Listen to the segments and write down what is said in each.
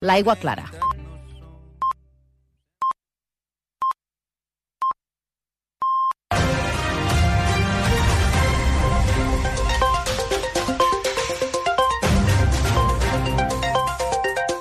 l'aigua clara.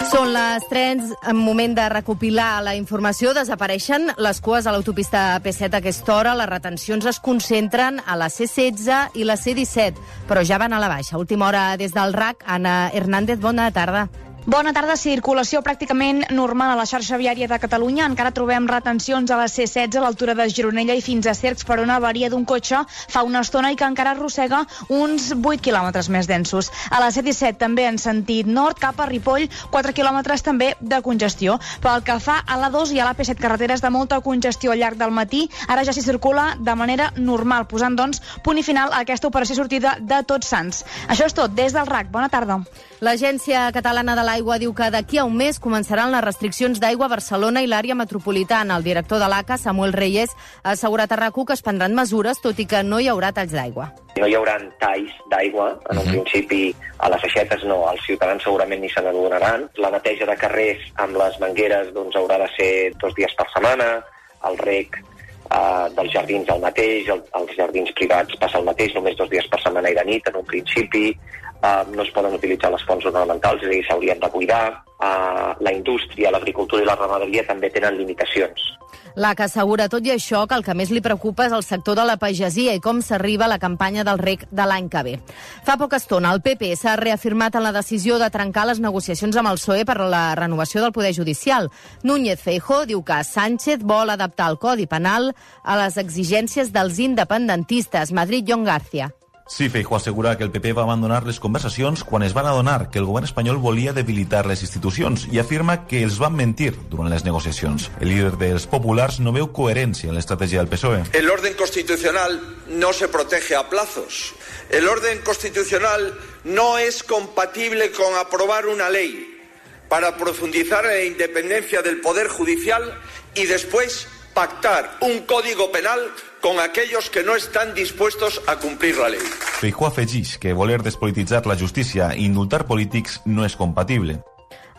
Són les 3, en moment de recopilar la informació, desapareixen les cues a l'autopista P7 a aquesta hora, les retencions es concentren a la C16 i la C17, però ja van a la baixa. Última hora des del RAC, Anna Hernández, bona tarda. Bona tarda. Circulació pràcticament normal a la xarxa viària de Catalunya. Encara trobem retencions a la C16 a l'altura de Gironella i fins a Cercs per una avaria d'un cotxe fa una estona i que encara arrossega uns 8 quilòmetres més densos. A la C17 també en sentit nord cap a Ripoll, 4 quilòmetres també de congestió. Pel que fa a la 2 i a la P7 carreteres de molta congestió al llarg del matí, ara ja s'hi circula de manera normal, posant doncs punt i final a aquesta operació sortida de Tots Sants. Això és tot des del RAC. Bona tarda. L'Agència Catalana de l'Aigua diu que d'aquí a un mes començaran les restriccions d'aigua a Barcelona i l'àrea metropolitana. El director de l'ACA, Samuel Reyes, ha assegurat a rac que es prendran mesures, tot i que no hi haurà talls d'aigua. No hi haurà talls d'aigua, en un -huh. principi a les aixetes no, els ciutadans segurament ni se n'adonaran. La neteja de carrers amb les mangueres doncs, haurà de ser dos dies per setmana, el rec eh, dels jardins el mateix, el, els jardins privats passa el mateix, només dos dies per setmana i de nit en un principi, eh, no es poden utilitzar les fonts ornamentals, és a dir, s'haurien de cuidar. Eh, la indústria, l'agricultura i la ramaderia també tenen limitacions. La que assegura tot i això que el que més li preocupa és el sector de la pagesia i com s'arriba a la campanya del rec de l'any que ve. Fa poca estona el PP s'ha reafirmat en la decisió de trencar les negociacions amb el PSOE per la renovació del Poder Judicial. Núñez Feijó diu que Sánchez vol adaptar el Codi Penal a les exigències dels independentistes. Madrid, John García. Sí, Feijóo assegura que el PP va abandonar les conversacions quan es van adonar que el govern espanyol volia debilitar les institucions i afirma que els van mentir durant les negociacions. El líder dels populars no veu coherència en l'estratègia del PSOE. El orden constitucional no se protege a plazos. El orden constitucional no es compatible con aprobar una ley para profundizar en la independencia del Poder Judicial y después pactar un código penal con aquellos que no están dispuestos a cumplir la ley. Feijó afegeix que voler despolititzar la justícia i indultar polítics no és compatible.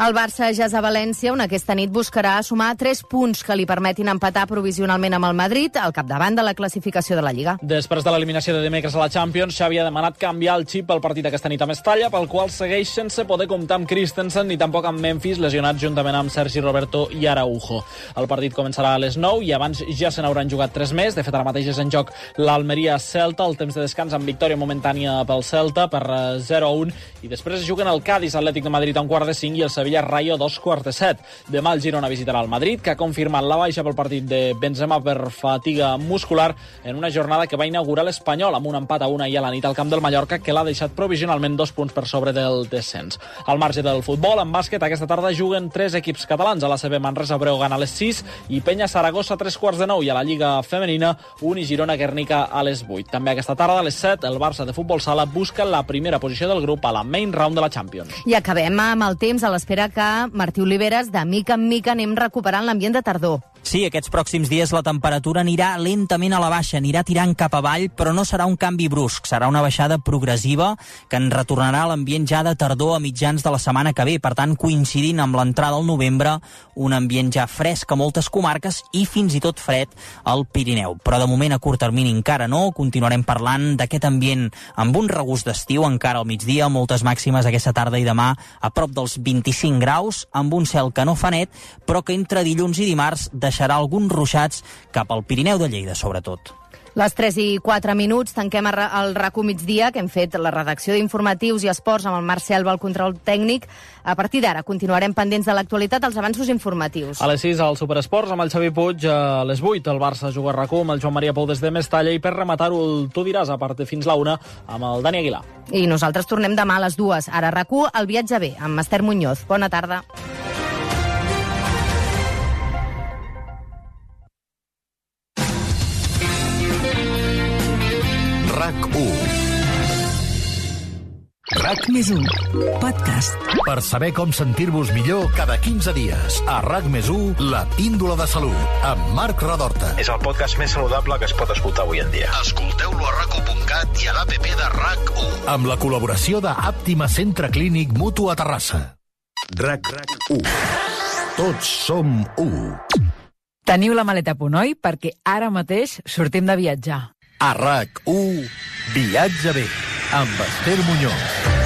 El Barça ja és a València, on aquesta nit buscarà sumar 3 punts que li permetin empatar provisionalment amb el Madrid al capdavant de la classificació de la Lliga. Després de l'eliminació de dimecres a la Champions, Xavi ha demanat canviar el xip al partit aquesta nit a Mestalla, pel qual segueix sense poder comptar amb Christensen ni tampoc amb Memphis, lesionat juntament amb Sergi Roberto i Araujo. El partit començarà a les 9 i abans ja se n'hauran jugat 3 més. De fet, ara mateix és en joc l'Almeria-Celta, el temps de descans amb victòria momentània pel Celta per 0-1 eh, i després es juguen el Cádiz Atlètic de Madrid a un quart de 5 i el Sevilla Sevilla Rayo dos quarts de set. Demà el Girona visitarà el Madrid, que ha confirmat la baixa pel partit de Benzema per fatiga muscular en una jornada que va inaugurar l'Espanyol amb un empat a una i a la nit al camp del Mallorca que l'ha deixat provisionalment dos punts per sobre del descens. Al marge del futbol, en bàsquet, aquesta tarda juguen tres equips catalans. A la CB Manresa Breogán a les 6 i Penya Saragossa a tres quarts de nou i a la Lliga Femenina Uni Girona Guernica a les 8. També aquesta tarda a les 7 el Barça de Futbol Sala busca la primera posició del grup a la main round de la Champions. I acabem amb el temps a l'espera que Martí Oliveres, de mica en mica anem recuperant l'ambient de tardor. Sí, aquests pròxims dies la temperatura anirà lentament a la baixa, anirà tirant cap avall, però no serà un canvi brusc, serà una baixada progressiva que en retornarà a l'ambient ja de tardor a mitjans de la setmana que ve, per tant, coincidint amb l'entrada al novembre, un ambient ja fresc a moltes comarques i fins i tot fred al Pirineu. Però de moment a curt termini encara no, continuarem parlant d'aquest ambient amb un regust d'estiu encara al migdia, moltes màximes aquesta tarda i demà a prop dels 25 graus, amb un cel que no fa net, però que entre dilluns i dimarts deixarà alguns ruixats cap al Pirineu de Lleida, sobretot. Les 3 i 4 minuts, tanquem el RACU migdia, que hem fet la redacció d'informatius i esports amb el Marc Selva, el control tècnic. A partir d'ara continuarem pendents de l'actualitat, els avanços informatius. A les 6 al Superesports amb el Xavi Puig, a les 8 el Barça juga a RACU amb el Joan Maria Pou des de Mestalla i per rematar-ho el Tu diràs a part de fins la una amb el Dani Aguilar. I nosaltres tornem demà a les dues. Ara RACU, el viatge bé, amb Esther Muñoz. Bona tarda. RAC1 RAC més 1 Podcast Per saber com sentir-vos millor cada 15 dies a RAC més 1 La píndola de salut amb Marc Radorta És el podcast més saludable que es pot escoltar avui en dia Escolteu-lo a rac1.cat i a l'APP de RAC1 Amb la col·laboració de Àptima Centre Clínic Mutu a Terrassa RAC 1. Tots som 1. Teniu la maleta a punt, oi? Perquè ara mateix sortim de viatjar. A RAC 1, Viatge bé, amb Esther Muñoz.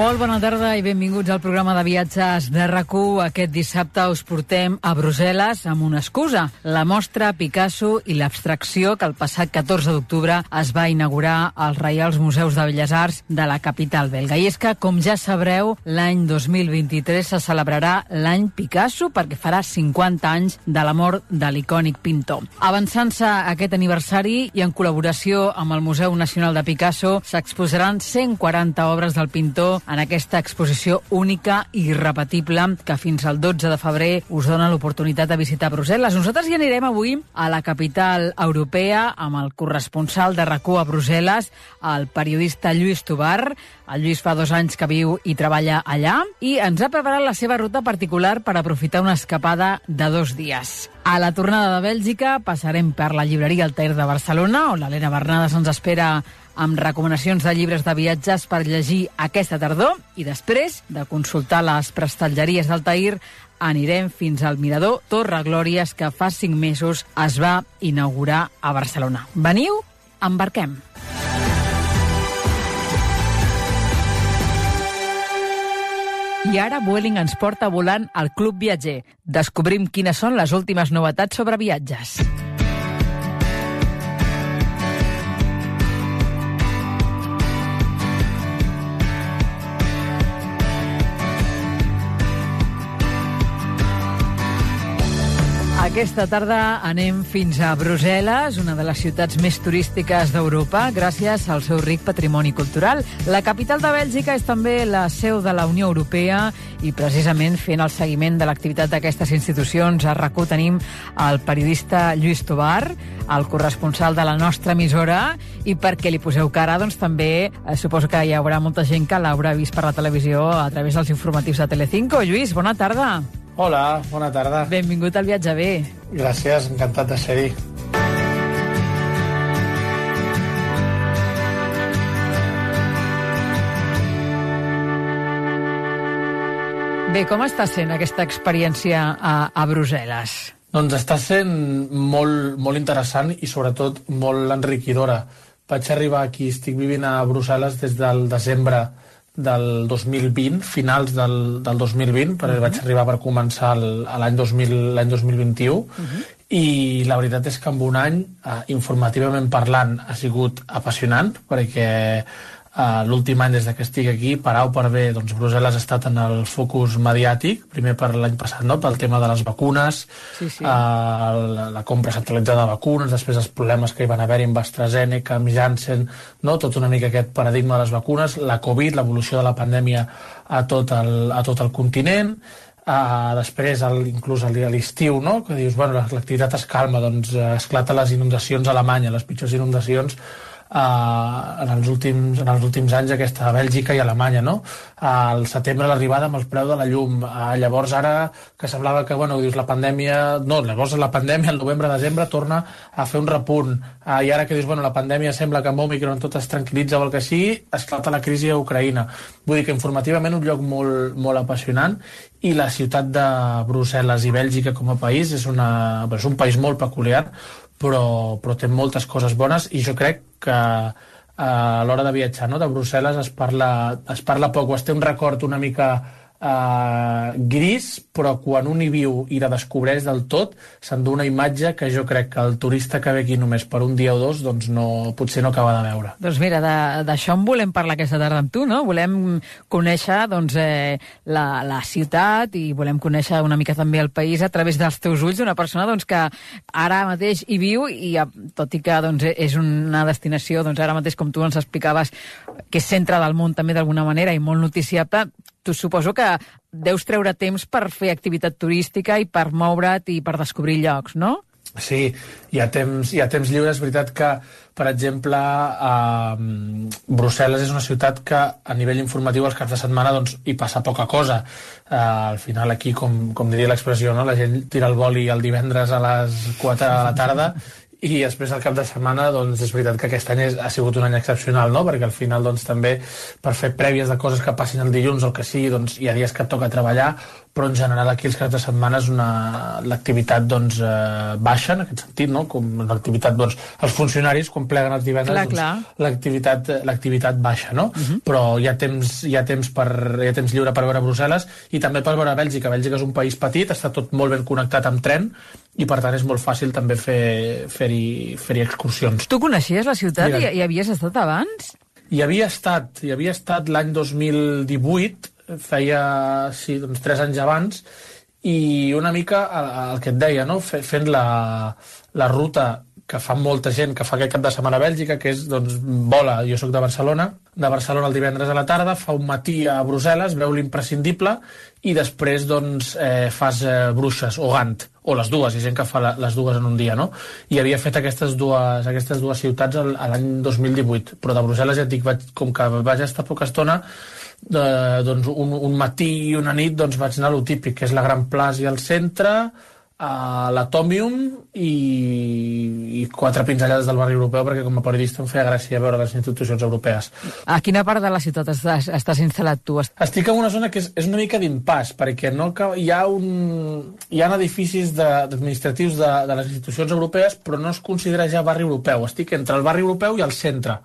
Molt bona tarda i benvinguts al programa de viatges de rac Aquest dissabte us portem a Brussel·les amb una excusa, la mostra Picasso i l'abstracció que el passat 14 d'octubre es va inaugurar als Reials Museus de Belles Arts de la capital belga. I és que, com ja sabreu, l'any 2023 se celebrarà l'any Picasso perquè farà 50 anys de la mort de l'icònic pintor. Avançant-se aquest aniversari i en col·laboració amb el Museu Nacional de Picasso s'exposaran 140 obres del pintor en aquesta exposició única i irrepetible que fins al 12 de febrer us dona l'oportunitat de visitar Brussel·les. Nosaltres hi anirem avui a la capital europea amb el corresponsal de rac a Brussel·les, el periodista Lluís Tobar. El Lluís fa dos anys que viu i treballa allà i ens ha preparat la seva ruta particular per aprofitar una escapada de dos dies. A la tornada de Bèlgica passarem per la llibreria Altair de Barcelona, on l'Helena Bernades ens espera amb recomanacions de llibres de viatges per llegir aquesta tardor i després de consultar les prestatgeries d'Altair anirem fins al mirador Torre Glòries que fa cinc mesos es va inaugurar a Barcelona. Veniu? Embarquem. I ara Vueling ens porta volant al Club Viatger. Descobrim quines són les últimes novetats sobre viatges. Aquesta tarda anem fins a Brussel·les, una de les ciutats més turístiques d'Europa, gràcies al seu ric patrimoni cultural. La capital de Bèlgica és també la seu de la Unió Europea i precisament fent el seguiment de l'activitat d'aquestes institucions a rac tenim el periodista Lluís Tobar, el corresponsal de la nostra emissora, i perquè li poseu cara, doncs també eh, suposo que hi haurà molta gent que l'haurà vist per la televisió a través dels informatius de Telecinco. Lluís, bona tarda. Hola, bona tarda. Benvingut al Viatge Bé. Gràcies, encantat de ser-hi. Bé, com està sent aquesta experiència a, a Brussel·les? Doncs està sent molt, molt interessant i sobretot molt enriquidora. Vaig arribar aquí, estic vivint a Brussel·les des del desembre del 2020, finals del, del 2020, perquè uh -huh. vaig arribar per començar l'any 2021, uh -huh. i la veritat és que en un any, eh, informativament parlant, ha sigut apassionant, perquè Uh, L'últim any des que estic aquí, per A o per B, doncs Brussel·les ha estat en el focus mediàtic, primer per l'any passat, no? pel tema de les vacunes, sí, sí. Uh, la, la compra centralitzada de vacunes, després els problemes que hi van haver amb AstraZeneca, amb Janssen, no? tot una mica aquest paradigma de les vacunes, la Covid, l'evolució de la pandèmia a tot el, a tot el continent, Uh, després, el, inclús a l'estiu, no? que dius, bueno, l'activitat es calma, doncs esclata les inundacions a Alemanya, les pitjors inundacions eh, en, els últims, en els últims anys aquesta a Bèlgica i Alemanya, no? Al setembre l'arribada amb els preus de la llum. Eh, llavors ara que semblava que, bueno, dius la pandèmia... No, llavors la pandèmia, el novembre-desembre, torna a fer un repunt. Eh, I ara que dius, bueno, la pandèmia sembla que amb Omicron tot es tranquil·litza o el que sigui, esclata la crisi a Ucraïna. Vull dir que informativament un lloc molt, molt apassionant i la ciutat de Brussel·les i Bèlgica com a país és, una, és un país molt peculiar però, però té moltes coses bones i jo crec que eh, a l'hora de viatjar no, de Brussel·les es parla, es parla poc o es té un record una mica eh, gris, però quan un hi viu i la descobreix del tot, s'endú una imatge que jo crec que el turista que ve aquí només per un dia o dos doncs no, potser no acaba de veure. Doncs mira, d'això en volem parlar aquesta tarda amb tu, no? Volem conèixer doncs, eh, la, la ciutat i volem conèixer una mica també el país a través dels teus ulls d'una persona doncs, que ara mateix hi viu i tot i que doncs, és una destinació, doncs, ara mateix com tu ens explicaves, que és centre del món també d'alguna manera i molt noticiable, tu suposo que deus treure temps per fer activitat turística i per moure't i per descobrir llocs, no? Sí, hi ha temps, hi ha temps lliure. És veritat que, per exemple, eh, Brussel·les és una ciutat que a nivell informatiu els caps de setmana doncs, hi passa poca cosa. Eh, al final aquí, com, com diria l'expressió, no? la gent tira el boli el divendres a les 4 de la tarda i després al cap de setmana doncs és veritat que aquest any és, ha sigut un any excepcional no? perquè al final doncs també per fer prèvies de coses que passin el dilluns o que sigui doncs hi ha dies que et toca treballar però en general aquí els caps de setmana és una... l'activitat doncs, eh, baixa en aquest sentit, no? com l'activitat doncs, els funcionaris quan pleguen els divendres doncs, l'activitat l'activitat baixa no? Uh -huh. però hi ha, temps, hi, ha temps per, hi ha temps lliure per veure Brussel·les i també per veure Bèlgica Bèlgica és un país petit, està tot molt ben connectat amb tren i per tant és molt fàcil també fer-hi fer fer excursions. Tu coneixies la ciutat i Mira. hi havies estat abans? Hi havia estat, hi havia estat l'any 2018, feia sí, doncs, tres anys abans, i una mica el, el que et deia, no? Fe- fent la, la ruta que fa molta gent que fa aquest cap de setmana a Bèlgica, que és, doncs, vola, jo sóc de Barcelona, de Barcelona el divendres a la tarda, fa un matí a Brussel·les, veu l'imprescindible, i després, doncs, eh, fas eh, Bruixes o Gant, o les dues, hi ha gent que fa la, les dues en un dia, no? I havia fet aquestes dues, aquestes dues ciutats l'any 2018, però de Brussel·les ja et dic, vaig, com que vaig estar poca estona, de, doncs un, un matí i una nit doncs vaig anar a lo típic, que és la Gran Plaça i el centre, a l'Atomium i, i quatre pinzellades del barri europeu perquè com a periodista em feia gràcia veure les institucions europees. A quina part de la ciutat estàs, estàs instal·lat tu? Estic en una zona que és, és una mica d'impàs, perquè no hi ha, un, hi ha edificis de- administratius de, de les institucions europees, però no es considera ja barri europeu. Estic entre el barri europeu i el centre,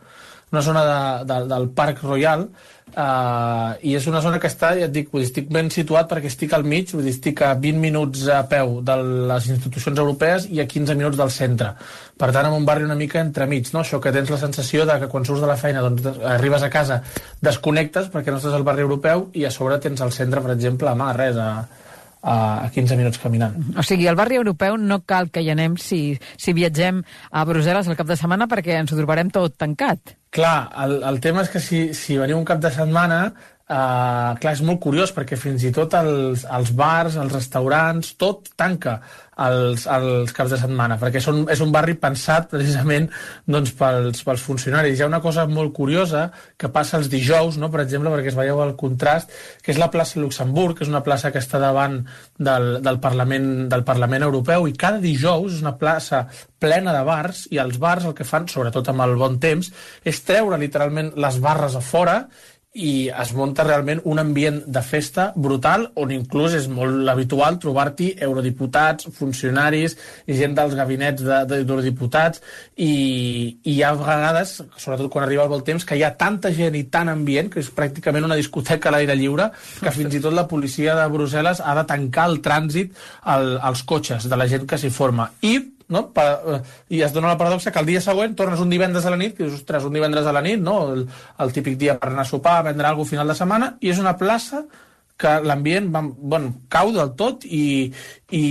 una zona de, de, del Parc Royal, uh, i és una zona que està, ja et dic, dir, estic ben situat perquè estic al mig, vull dir, estic a 20 minuts a peu de les institucions europees i a 15 minuts del centre. Per tant, en un barri una mica entremig, no? Això que tens la sensació de que quan surts de la feina, doncs, arribes a casa, desconnectes perquè no estàs al barri europeu i a sobre tens el centre, per exemple, a mà, res, a, a, a 15 minuts caminant. O sigui, al barri europeu no cal que hi anem si, si viatgem a Brussel·les el cap de setmana perquè ens ho trobarem tot tancat. Clar, el, el tema és que si, si veniu un cap de setmana, eh, clar, és molt curiós perquè fins i tot els, els bars, els restaurants, tot tanca els, els caps de setmana, perquè són, és un barri pensat precisament doncs, pels, pels funcionaris. Hi ha una cosa molt curiosa que passa els dijous, no? per exemple, perquè es veieu el contrast, que és la plaça Luxemburg, que és una plaça que està davant del, del, Parlament, del Parlament Europeu, i cada dijous és una plaça plena de bars, i els bars el que fan, sobretot amb el bon temps, és treure literalment les barres a fora i es munta realment un ambient de festa brutal on inclús és molt habitual trobar-t'hi eurodiputats, funcionaris i gent dels gabinets de- de- d'eurodiputats i, i hi ha vegades, sobretot quan arriba el bon temps, que hi ha tanta gent i tant ambient que és pràcticament una discoteca a l'aire lliure que fins i tot la policia de Brussel·les ha de tancar el trànsit al, als cotxes de la gent que s'hi forma. I no? Pa, eh, i es dona la paradoxa que el dia següent tornes un divendres a la nit, que dius, ostres, un divendres a la nit, no? el, el típic dia per anar a sopar, a vendre alguna final de setmana, i és una plaça que l'ambient bueno, cau del tot i, i,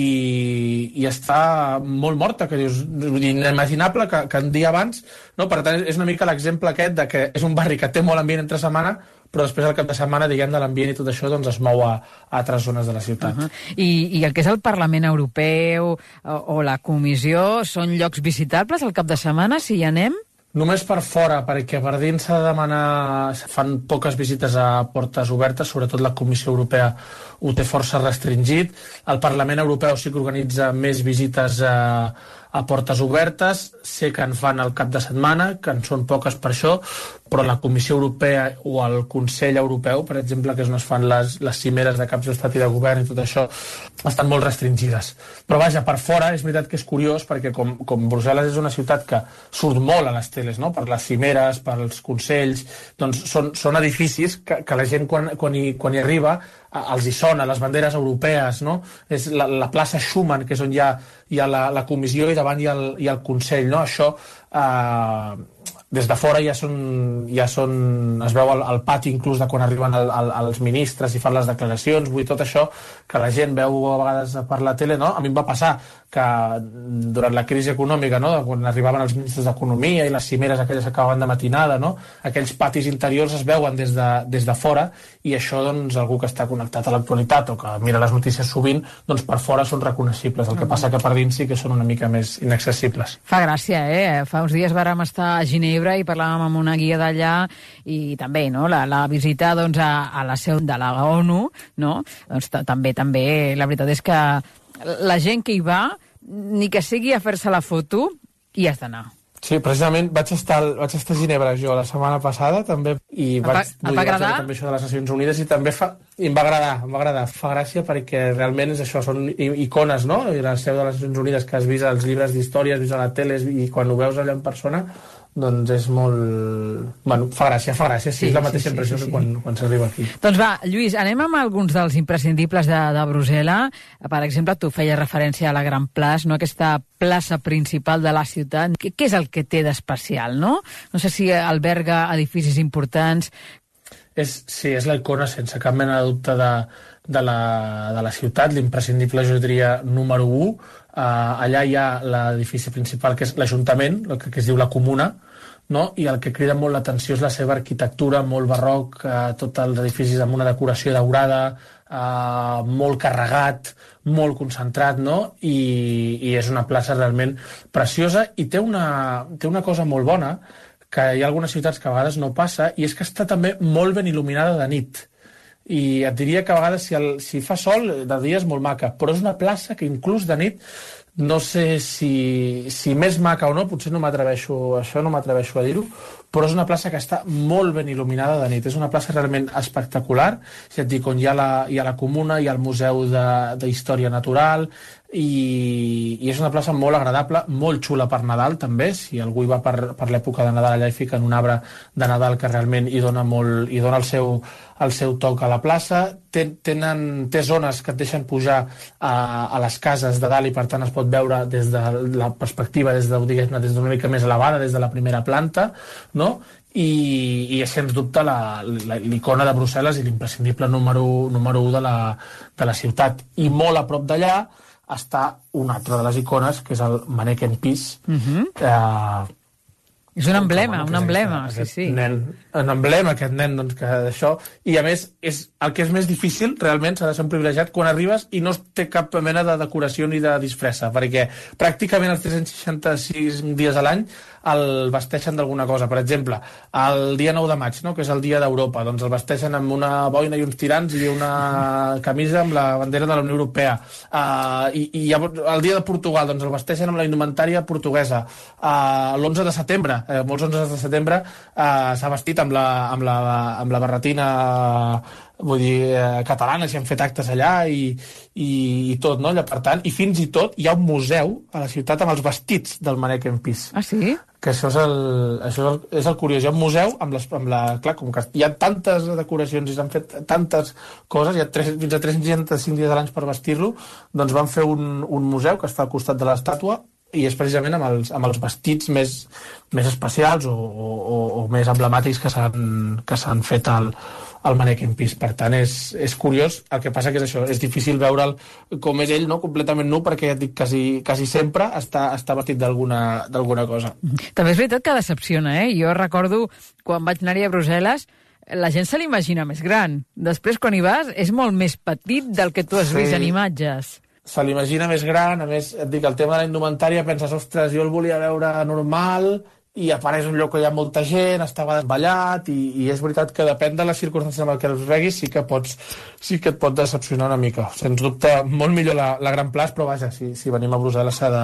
i està molt morta, que dius, inimaginable que, que un dia abans, no? per tant, és una mica l'exemple aquest de que és un barri que té molt ambient entre setmana, però després al cap de setmana, diguem, de l'ambient i tot això, doncs es mou a, a altres zones de la ciutat. Uh -huh. I, I el que és el Parlament Europeu o, o la Comissió són llocs visitables el cap de setmana, si hi anem? Només per fora, perquè per dins s'ha de demanar... Fan poques visites a portes obertes, sobretot la Comissió Europea ho té força restringit. El Parlament Europeu sí que organitza més visites a, a portes obertes. Sé que en fan al cap de setmana, que en són poques per això, però la Comissió Europea o el Consell Europeu, per exemple, que és on es fan les, les cimeres de caps d'estat i de govern i tot això, estan molt restringides. Però vaja, per fora és veritat que és curiós perquè com, com Brussel·les és una ciutat que surt molt a les teles, no? per les cimeres, pels consells, doncs són, són edificis que, que la gent quan, quan, hi, quan hi arriba els hi sona, les banderes europees, no? És la, la plaça Schumann, que és on hi ha, hi ha la, la comissió i davant hi ha el, hi ha el Consell, no? Això eh, des de fora ja són, ja són es veu al, al pati inclús de quan arriben el, el, els ministres i fan les declaracions, vull tot això que la gent veu a vegades per la tele, no? A mi em va passar que durant la crisi econòmica, no? quan arribaven els ministres d'Economia i les cimeres aquelles que acabaven de matinada, no? aquells patis interiors es veuen des de, des de fora i això, doncs, algú que està connectat a l'actualitat o que mira les notícies sovint, doncs per fora són reconeixibles. El que passa que per dins sí que són una mica més inaccessibles. Fa gràcia, eh? Fa uns dies vàrem estar a Ginebra i parlàvem amb una guia d'allà i també, no?, la, la visita doncs, a, a la seu de la ONU, no? Doncs també, també, la veritat és que la gent que hi va ni que sigui a fer-se la foto, hi has d'anar. Sí, precisament vaig estar, vaig estar a Ginebra jo la setmana passada també i et vaig, va, et va agradar? també això de les Nacions Unides i també fa, i em va agradar, em va agradar, fa gràcia perquè realment és això, són icones, no? I la seu de les Nacions Unides que has vist als llibres d'història, has vist a la tele i quan ho veus allà en persona doncs és molt... Bueno, fa gràcia, fa gràcia, sí, sí és la mateixa sí, impressió sí, sí, que quan, quan s'arriba aquí. Doncs va, Lluís, anem amb alguns dels imprescindibles de, de Brussel·les. Per exemple, tu feies referència a la Gran Plaça, no? aquesta plaça principal de la ciutat. Què, què és el que té d'especial, no? No sé si alberga edificis importants. És, sí, és la icona sense cap mena de dubte de, de, la, de la ciutat, l'imprescindible, jo diria, número 1, Uh, allà hi ha l'edifici principal, que és l'Ajuntament, el que, que es diu la Comuna, no? i el que crida molt l'atenció és la seva arquitectura, molt barroc, uh, tots els edificis amb una decoració daurada, uh, molt carregat, molt concentrat, no? I, i és una plaça realment preciosa i té una, té una cosa molt bona que hi ha algunes ciutats que a vegades no passa i és que està també molt ben il·luminada de nit i et diria que a vegades si, el, si fa sol de dia és molt maca, però és una plaça que inclús de nit no sé si, si més maca o no, potser no m'atreveixo, això no m'atreveixo a dir-ho, però és una plaça que està molt ben il·luminada de nit. És una plaça realment espectacular, ja et dic, on hi ha la, hi ha la comuna, hi ha el Museu d'Història Natural, i, i és una plaça molt agradable, molt xula per Nadal també, si algú hi va per, per l'època de Nadal allà hi fiquen un arbre de Nadal que realment hi dona, molt, hi dona el, seu, el seu toc a la plaça, Ten, tenen, té zones que et deixen pujar a, a les cases de dalt i per tant es pot veure des de la perspectiva des de, diguem des d'una mica més elevada, des de la primera planta, no? I, i és sens dubte l'icona de Brussel·les i l'imprescindible número, número 1 de la, de la ciutat. I molt a prop d'allà, està una altra de les icones, que és el Mannequin Peace, uh -huh. eh, és un emblema, un emblema, sí, sí. Nen, un emblema, aquest nen, doncs, que d'això... I, a més, és el que és més difícil, realment, s'ha de ser un privilegiat, quan arribes i no té cap mena de decoració ni de disfressa, perquè pràcticament els 366 dies a l'any el vesteixen d'alguna cosa. Per exemple, el dia 9 de maig, no? que és el dia d'Europa, doncs el vesteixen amb una boina i uns tirants i una camisa amb la bandera de la Unió Europea. Uh, i, I el dia de Portugal, doncs el vesteixen amb la indumentària portuguesa. Uh, L'11 de setembre, uh, molts 11 de setembre, uh, s'ha vestit amb la, amb la, amb la barretina uh, vull dir, eh, catalanes i han fet actes allà i, i, i tot, no? Per tant, i fins i tot hi ha un museu a la ciutat amb els vestits del Mannequin Peace. Ah, sí? Que això és el, això és el, és el curiós. Hi ha un museu amb, les, amb la... Clar, com que hi ha tantes decoracions i s'han fet tantes coses, hi ha 3, fins a 365 dies a l'any per vestir-lo, doncs van fer un, un museu que està al costat de l'estàtua i és precisament amb els, amb els vestits més, més especials o, o, o més emblemàtics que s'han fet al, al Mannequin Peace. Per tant, és, és curiós, el que passa que és això, és difícil veure'l com és ell, no? completament nu, perquè ja et dic, quasi, quasi sempre està, està vestit d'alguna cosa. També és veritat que decepciona, eh? Jo recordo, quan vaig anar-hi a Brussel·les, la gent se l'imagina més gran. Després, quan hi vas, és molt més petit del que tu has sí. vist en imatges se l'imagina més gran, a més, et dic, el tema de la indumentària, penses, ostres, jo el volia veure normal, i apareix un lloc que hi ha molta gent, estava ballat, i, i és veritat que depèn de les circumstàncies amb què els veguis, sí que pots, sí que et pot decepcionar una mica. Sens dubte, molt millor la, la Gran Plaç, però vaja, si, si venim a Brussel·les s'ha de,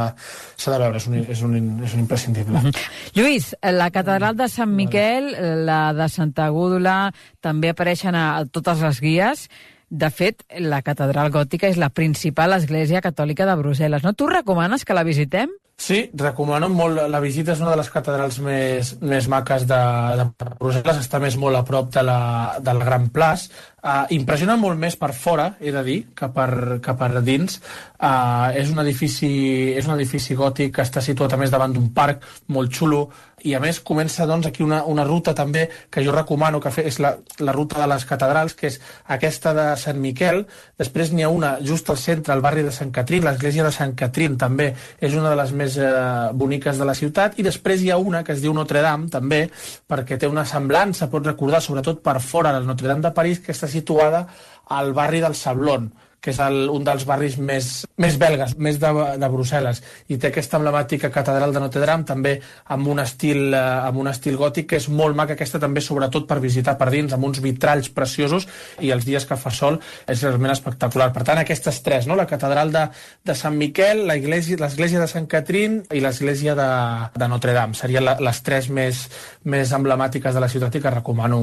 de veure, és un, és un, és un imprescindible. -hmm. Lluís, la catedral de Sant Miquel, la de Santa Gúdula, també apareixen a, a totes les guies. De fet, la catedral gòtica és la principal església catòlica de Brussel·les. No? Tu recomanes que la visitem? Sí, recomano molt. La visita és una de les catedrals més, més maques de, de Brussel·les, està més molt a prop de la, del Gran Plaç. Uh, impressiona molt més per fora, he de dir, que per, que per dins. Uh, és, un edifici, és un edifici gòtic que està situat a més davant d'un parc molt xulo, i a més comença doncs, aquí una, una ruta també que jo recomano que és la, la ruta de les catedrals, que és aquesta de Sant Miquel, després n'hi ha una just al centre, al barri de Sant Catrín, l'església de Sant Catrín també és una de les més eh, boniques de la ciutat, i després hi ha una que es diu Notre Dame també, perquè té una semblança, pot recordar sobretot per fora del Notre Dame de París, que està situada al barri del Sablon, que és el, un dels barris més, més belgues, més de, de Brussel·les, i té aquesta emblemàtica catedral de Notre Dame, també amb un estil, eh, amb un estil gòtic, que és molt maca aquesta també, sobretot per visitar per dins, amb uns vitralls preciosos, i els dies que fa sol és realment espectacular. Per tant, aquestes tres, no? la catedral de, de Sant Miquel, l'església de Sant Catrín i l'església de, de Notre Dame. Serien la, les tres més, més emblemàtiques de la ciutat i que recomano,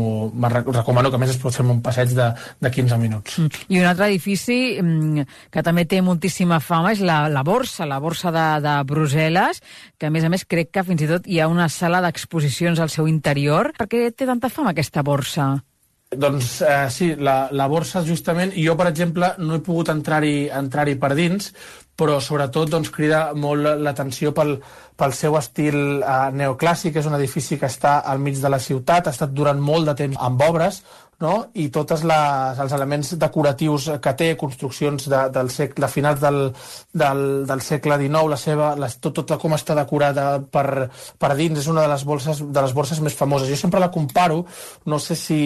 recomano que més es pot fer un passeig de, de 15 minuts. I un altre edifici que també té moltíssima fama és la, la Borsa, la Borsa de, de Brussel·les, que a més a més crec que fins i tot hi ha una sala d'exposicions al seu interior. Per què té tanta fama aquesta borsa? Doncs eh, sí, la, la borsa justament, jo per exemple no he pogut entrar-hi entrar, -hi, per dins, però sobretot doncs, crida molt l'atenció pel, pel seu estil eh, neoclàssic, és un edifici que està al mig de la ciutat, ha estat durant molt de temps amb obres, no? i tots els elements decoratius que té, construccions de, del segle, de finals del, del, del segle XIX, la seva, la, tot, tot com està decorada per, per dins, és una de les, bolses, de les borses més famoses. Jo sempre la comparo, no sé si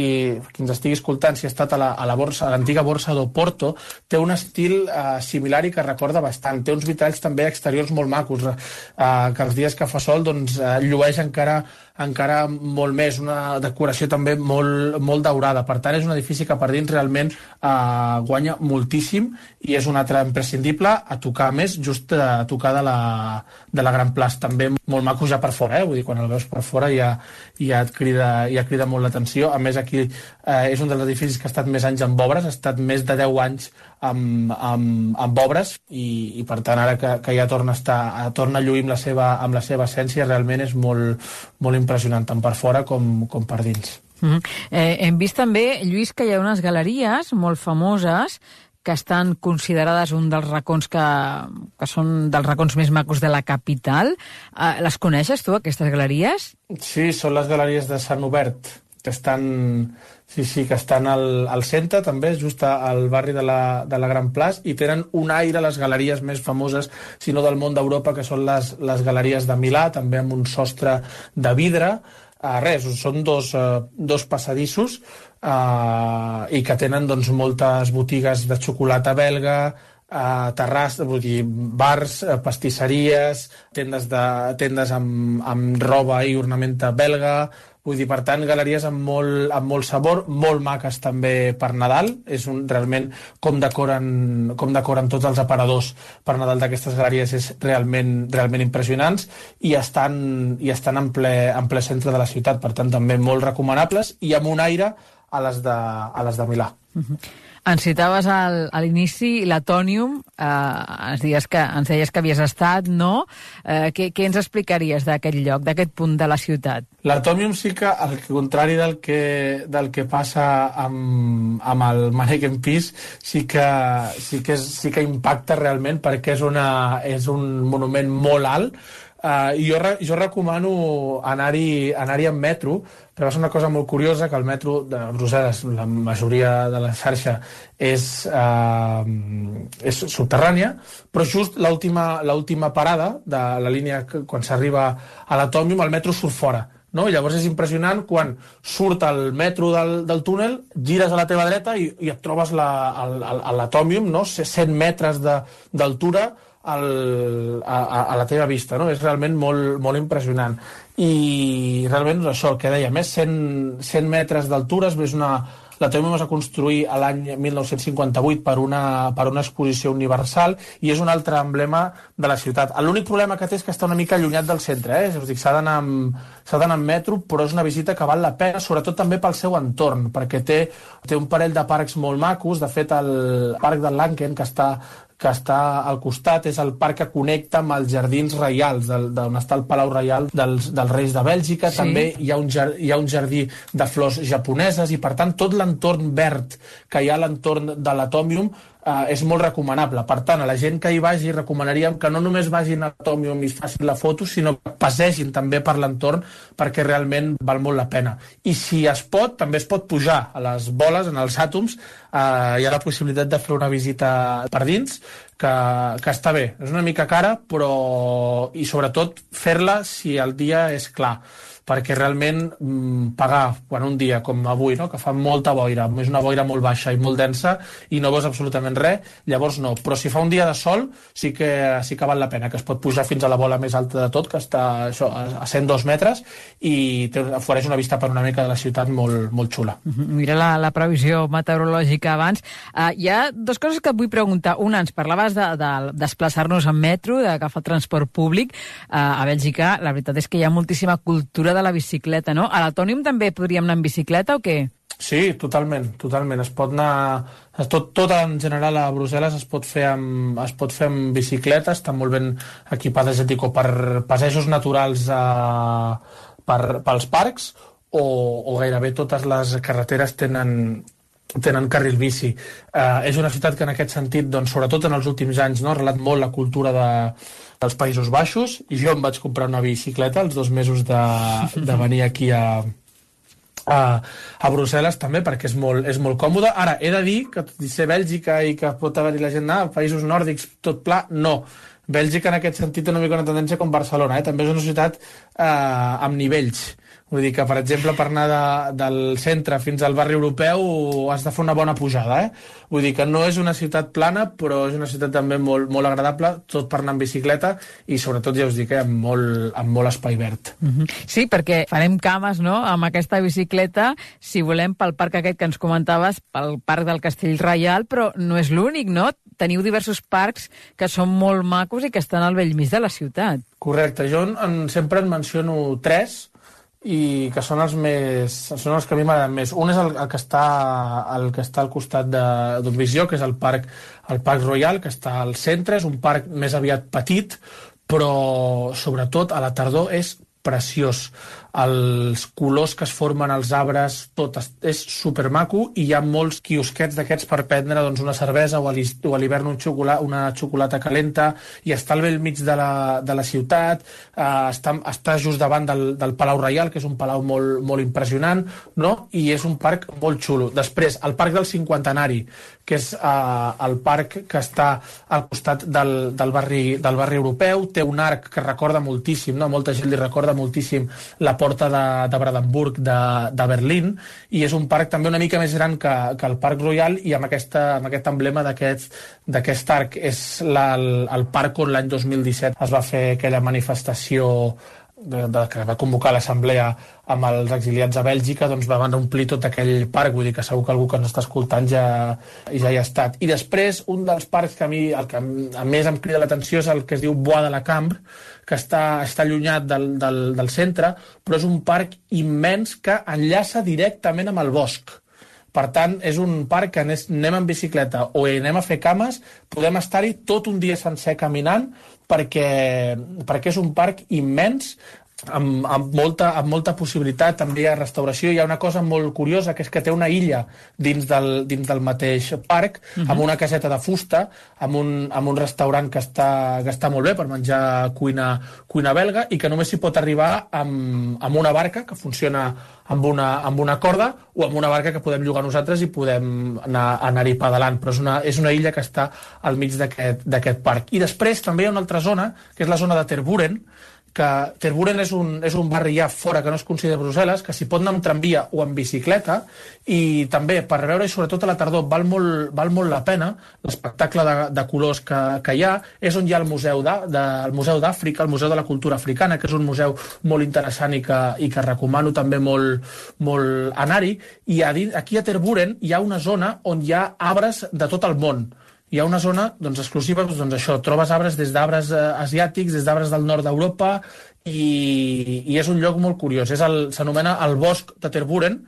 qui ens estigui escoltant, si ha estat a la, a la borsa, a l'antiga borsa d'Oporto, té un estil eh, similar i que recorda bastant. Té uns vitalls també exteriors molt macos, eh, que els dies que fa sol doncs, eh, llueix encara encara molt més, una decoració també molt, molt daurada. Per tant, és un edifici que per dins realment eh, guanya moltíssim i és un altre imprescindible a tocar més just a tocar de la, de la Gran Plaç. També molt maco ja per fora, eh? vull dir, quan el veus per fora ja, ja et crida, ja crida molt l'atenció. A més, aquí eh, és un dels edificis que ha estat més anys amb obres, ha estat més de 10 anys amb, amb, amb obres i, i per tant ara que, que ja torna a, estar, torna a lluir amb la, seva, amb la seva essència realment és molt, molt impressionant tant per fora com, com per dins. Mm -hmm. eh, hem vist també, Lluís, que hi ha unes galeries molt famoses que estan considerades un dels racons que, que són dels racons més macos de la capital. Eh, les coneixes tu, aquestes galeries? Sí, són les galeries de Sant Obert, que estan Sí, sí, que estan al, al centre també, just al barri de la, de la Gran Plaç, i tenen un aire a les galeries més famoses, si no del món d'Europa, que són les, les galeries de Milà, també amb un sostre de vidre. Uh, res, són dos, uh, dos passadissos uh, i que tenen doncs, moltes botigues de xocolata belga, uh, terrasses, vull dir, bars, pastisseries, tendes, de, tendes amb, amb roba i ornamenta belga, Vull dir, per tant, galeries amb molt, amb molt sabor, molt maques també per Nadal. És un, realment com decoren, com decoren tots els aparadors per Nadal d'aquestes galeries és realment, realment impressionants i estan, i estan en, ple, en ple centre de la ciutat. Per tant, també molt recomanables i amb un aire a les de, a les de Milà. Uh mhm. -huh. Ens citaves al, a l'inici l'Atònium, eh, ens, que, ens deies que havies estat, no? Eh, què, què ens explicaries d'aquest lloc, d'aquest punt de la ciutat? L'Atònium sí que, al contrari del que, del que passa amb, amb el Mannequin Peace, sí que, sí, que és, sí que impacta realment perquè és, una, és un monument molt alt, Uh, jo, jo recomano anar-hi anar, amb metro, però ser una cosa molt curiosa, que el metro de Brussel·les, la majoria de la xarxa, és, uh, és subterrània, però just l'última parada de la línia, quan s'arriba a l'Atòmium, el metro surt fora. No? Llavors és impressionant quan surt el metro del, del túnel, gires a la teva dreta i, i et trobes l'Atòmium, no? 100 metres d'altura, al, a, a la teva vista, no? És realment molt, molt impressionant. I realment això, el que deia, més 100, 100 metres d'altura, és una, la es va construir a l'any 1958 per una, per una exposició universal i és un altre emblema de la ciutat. L'únic problema que té és que està una mica allunyat del centre, eh? és a dir, s'ha d'anar amb, amb metro, però és una visita que val la pena, sobretot també pel seu entorn, perquè té, té un parell de parcs molt macos, de fet el parc del Lanken, que està que està al costat, és el parc que connecta amb els jardins reials, d'on està el Palau Reial dels, dels Reis de Bèlgica. Sí. També hi ha, un, hi ha un jardí de flors japoneses i, per tant, tot l'entorn verd que hi ha a l'entorn de l'Atomium eh, és molt recomanable. Per tant, a la gent que hi vagi recomanaríem que no només vagin a Atomium i facin la foto, sinó que passegin també per l'entorn perquè realment val molt la pena. I si es pot, també es pot pujar a les boles, en els àtoms, eh, hi ha la possibilitat de fer una visita per dins, que, que està bé. És una mica cara, però... i sobretot fer-la si el dia és clar perquè realment mm, pagar quan un dia com avui, no, que fa molta boira, és una boira molt baixa i molt densa i no veus absolutament res, llavors no. Però si fa un dia de sol sí que, sí que val la pena, que es pot pujar fins a la bola més alta de tot, que està això, a 102 metres i ofereix una vista panoràmica de la ciutat molt, molt xula. Mhm. Mira la, la previsió meteorològica abans. Uh, hi ha dues coses que et vull preguntar. Una, ens parlaves de, de desplaçar-nos en metro, d'agafar transport públic. Uh, a Bèlgica, la veritat és que hi ha moltíssima cultura de de la bicicleta, no? A l'Atònium també podríem anar en bicicleta o què? Sí, totalment, totalment. Es pot anar... Tot, tot en general a Brussel·les es pot fer amb, es pot fer amb bicicleta, estan molt ben equipades, ja dic, o per passejos naturals a, per, pels parcs o, o gairebé totes les carreteres tenen, tenen carril bici. Eh, és una ciutat que en aquest sentit, doncs, sobretot en els últims anys, no, ha relat molt la cultura de, dels Països Baixos i jo em vaig comprar una bicicleta els dos mesos de, de venir aquí a, a, a Brussel·les també perquè és molt, és molt còmode. Ara, he de dir que tot i ser Bèlgica i que pot haver-hi la gent a països nòrdics tot pla, no. Bèlgica en aquest sentit té una mica una tendència com Barcelona, eh? també és una ciutat eh, amb nivells Vull dir que, per exemple, per anar de, del centre fins al barri europeu has de fer una bona pujada, eh? Vull dir que no és una ciutat plana, però és una ciutat també molt, molt agradable, tot per anar en bicicleta i sobretot, ja us dic, eh, amb, molt, amb molt espai verd. Mm -hmm. Sí, perquè farem cames, no?, amb aquesta bicicleta, si volem, pel parc aquest que ens comentaves, pel parc del Castell Reial, però no és l'únic, no? Teniu diversos parcs que són molt macos i que estan al vell mig de la ciutat. Correcte. Jo en, sempre en menciono tres, i que són els més són els que a mi m'agraden més. Un és el, el, que està el que està al costat d'on Visió, que és el parc, el parc Royal, que està al centre, és un parc més aviat petit, però sobretot a la tardor és preciós els colors que es formen als arbres, tot és supermaco i hi ha molts quiosquets d'aquests per prendre doncs, una cervesa o a l'hivern un xocolata, una xocolata calenta i està al vell mig de la, de la ciutat, eh, està, està just davant del, del Palau Reial, que és un palau molt, molt impressionant, no? i és un parc molt xulo. Després, el Parc del Cinquantenari, que és eh, el parc que està al costat del, del, barri, del barri europeu, té un arc que recorda moltíssim, no? molta gent li recorda moltíssim la porta de, de Brandenburg de, de Berlín i és un parc també una mica més gran que, que el Parc Royal i amb, aquesta, amb aquest emblema d'aquest arc. És la, el, el parc on l'any 2017 es va fer aquella manifestació de, de, que va convocar l'assemblea amb els exiliats a Bèlgica, doncs van omplir tot aquell parc, vull dir que segur que algú que ens està escoltant ja, ja hi ha estat. I després, un dels parcs que a mi, el que a més em crida l'atenció és el que es diu Bois de la Cambre, que està, està allunyat del, del, del centre, però és un parc immens que enllaça directament amb el bosc. Per tant, és un parc que anem en bicicleta o anem a fer cames, podem estar-hi tot un dia sencer caminant perquè, perquè és un parc immens amb, amb, molta, amb molta possibilitat també ha restauració, hi ha una cosa molt curiosa que és que té una illa dins del, dins del mateix parc, uh -huh. amb mhm. una caseta de fusta, amb un, amb un restaurant que està, que està molt bé per menjar cuina, cuina belga i que només s'hi pot arribar amb, amb una barca que funciona amb una, amb una corda o amb una barca que podem llogar nosaltres i podem anar, anar-hi pedalant, però és una, és una illa que està al mig d'aquest parc. I després també hi ha una altra zona, que és la zona de Terburen, que Terburen és un, és un barri ja fora que no es considera Brussel·les, que s'hi pot anar amb tramvia o amb bicicleta, i també per veure, i sobretot a la tardor, val molt, val molt la pena l'espectacle de, de colors que, que hi ha, és on hi ha el Museu d'Àfrica, el Museu de la Cultura Africana, que és un museu molt interessant i que, i que recomano també molt, molt anar-hi, i a aquí a Terburen hi ha una zona on hi ha arbres de tot el món, hi ha una zona doncs, exclusiva, doncs, això, trobes arbres des d'arbres eh, asiàtics, des d'arbres del nord d'Europa, i, i és un lloc molt curiós. S'anomena el bosc de Terburen,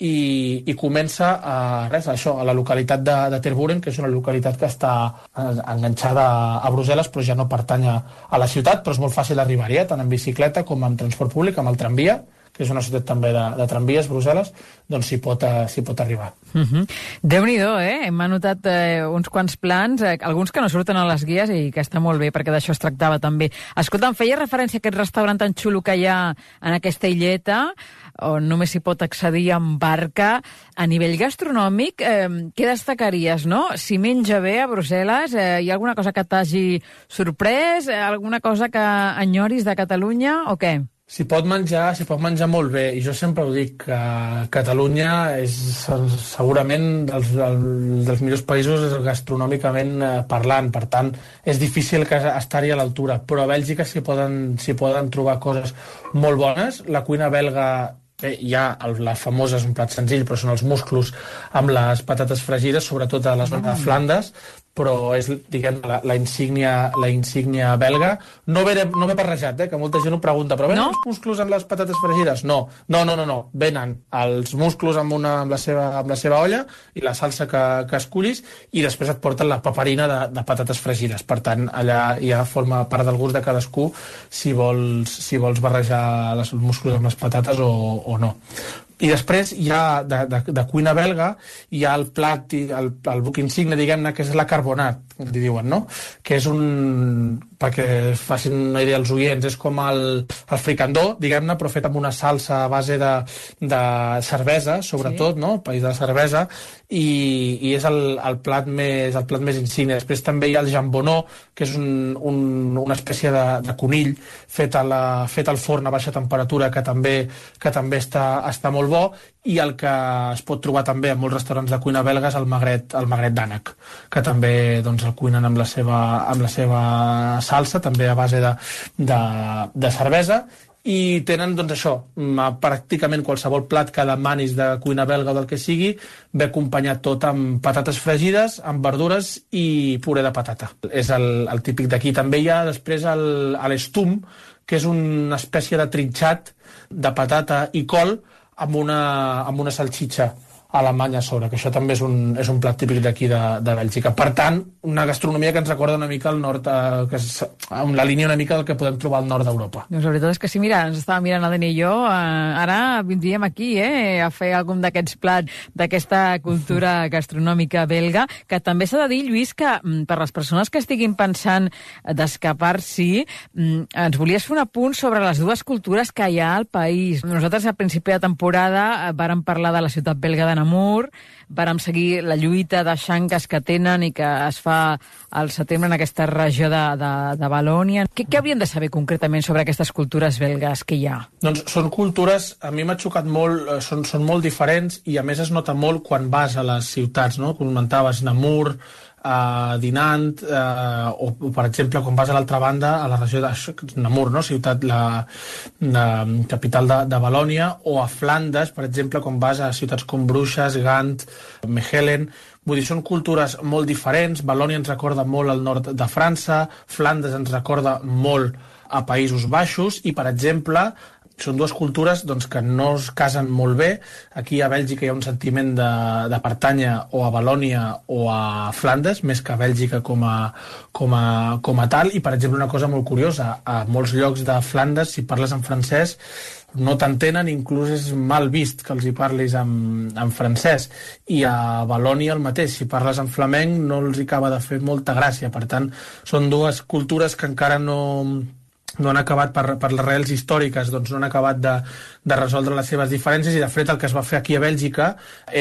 i, i comença a, res, a això, a la localitat de, de Terburen, que és una localitat que està enganxada a Brussel·les, però ja no pertany a, a la ciutat, però és molt fàcil arribar-hi, eh? tant en bicicleta com en transport públic, amb el tramvia, que és una ciutat també de, de tramvies, Brussel·les, doncs s'hi pot, uh, pot arribar. Uh -huh. Déu-n'hi-do, eh? Hem anotat eh, uns quants plans, eh, alguns que no surten a les guies i que està molt bé, perquè d'això es tractava també. Escolta, em feia referència a aquest restaurant tan xulo que hi ha en aquesta illeta, on només s'hi pot accedir amb barca. A nivell gastronòmic, eh, què destacaries, no? Si menja bé a Brussel·les, eh, hi ha alguna cosa que t'hagi sorprès? Eh, alguna cosa que enyoris de Catalunya o què? S'hi pot menjar, s'hi pot menjar molt bé, i jo sempre ho dic, que Catalunya és segurament dels, dels millors països gastronòmicament eh, parlant, per tant, és difícil que estar-hi a l'altura, però a Bèlgica s'hi poden, poden trobar coses molt bones. La cuina belga Bé, hi ha el, les famoses, un plat senzill, però són els musclos amb les patates fregides, sobretot a la zona de mm. Flandes, però és, diguem, la, la, insígnia, la insígnia belga. No ve, no ve barrejat, eh, que molta gent ho pregunta, però venen no? els musclos amb les patates fregides? No, no, no, no, no. venen els musclos amb, una, amb, la seva, amb la seva olla i la salsa que, que escullis i després et porten la paperina de, de patates fregides. Per tant, allà ja forma part del gust de cadascú si vols, si vols barrejar les, els musclos amb les patates o, o no. I després hi ha, de, de, de cuina belga, hi ha el plat, el, el buc insigne, diguem-ne, que és la carbonat, li diuen, no? Que és un... perquè facin una idea els oients, és com el, el fricandó, diguem-ne, però fet amb una salsa a base de, de cervesa, sobretot, sí. no? El país de cervesa, i, i és el, el, plat més, el plat més insigne. Després també hi ha el jambonó, que és un, un, una espècie de, de conill fet, a la, fet al forn a baixa temperatura, que també, que també està, està molt bo, i el que es pot trobar també en molts restaurants de cuina belga és el magret, el magret d'ànec, que també doncs, el cuinen amb la, seva, amb la seva salsa, també a base de, de, de cervesa, i tenen, doncs això, pràcticament qualsevol plat que demanis de cuina belga o del que sigui, ve acompanyat tot amb patates fregides, amb verdures i puré de patata. És el, el típic d'aquí. També hi ha després l'estum, que és una espècie de trinxat de patata i col amb una, amb una salxitxa alemanya a sobre, que això també és un, és un plat típic d'aquí de, de Bèlgica. Per tant, una gastronomia que ens recorda una mica al nord, eh, que és amb la línia una mica del que podem trobar al nord d'Europa. Doncs la veritat és que sí, mira, ens estava mirant el Dani i jo, eh, ara vindríem aquí eh, a fer algun d'aquests plats d'aquesta cultura gastronòmica belga, que també s'ha de dir, Lluís, que mm, per les persones que estiguin pensant d'escapar-s'hi, mm, ens volies fer un apunt sobre les dues cultures que hi ha al país. Nosaltres a principi de temporada eh, vàrem parlar de la ciutat belga de Namur, vàrem seguir la lluita de xanques que tenen i que es fa al setembre en aquesta regió de, de, de Valònia. Què, què haurien de saber concretament sobre aquestes cultures belgues que hi ha? Doncs són cultures, a mi m'ha xocat molt, eh, són, són molt diferents i a més es nota molt quan vas a les ciutats, no? Comentaves Namur, eh, dinant, eh, o, o, per exemple, quan vas a l'altra banda, a la regió de Namur, no? ciutat, la, la capital de, de Valònia, o a Flandes, per exemple, quan vas a ciutats com Bruixes, Gant, Mechelen, Vull dir, són cultures molt diferents. Valònia ens recorda molt al nord de França, Flandes ens recorda molt a Països Baixos i, per exemple, són dues cultures doncs, que no es casen molt bé. Aquí a Bèlgica hi ha un sentiment de, de pertànyer o a Valònia o a Flandes, més que a Bèlgica com a, com a, com a tal. I, per exemple, una cosa molt curiosa, a molts llocs de Flandes, si parles en francès, no t'entenen, inclús és mal vist que els hi parlis en, en francès. I a Valònia el mateix, si parles en flamenc no els hi acaba de fer molta gràcia. Per tant, són dues cultures que encara no, no han acabat per, per les reals històriques doncs no han acabat de, de resoldre les seves diferències i de fet el que es va fer aquí a Bèlgica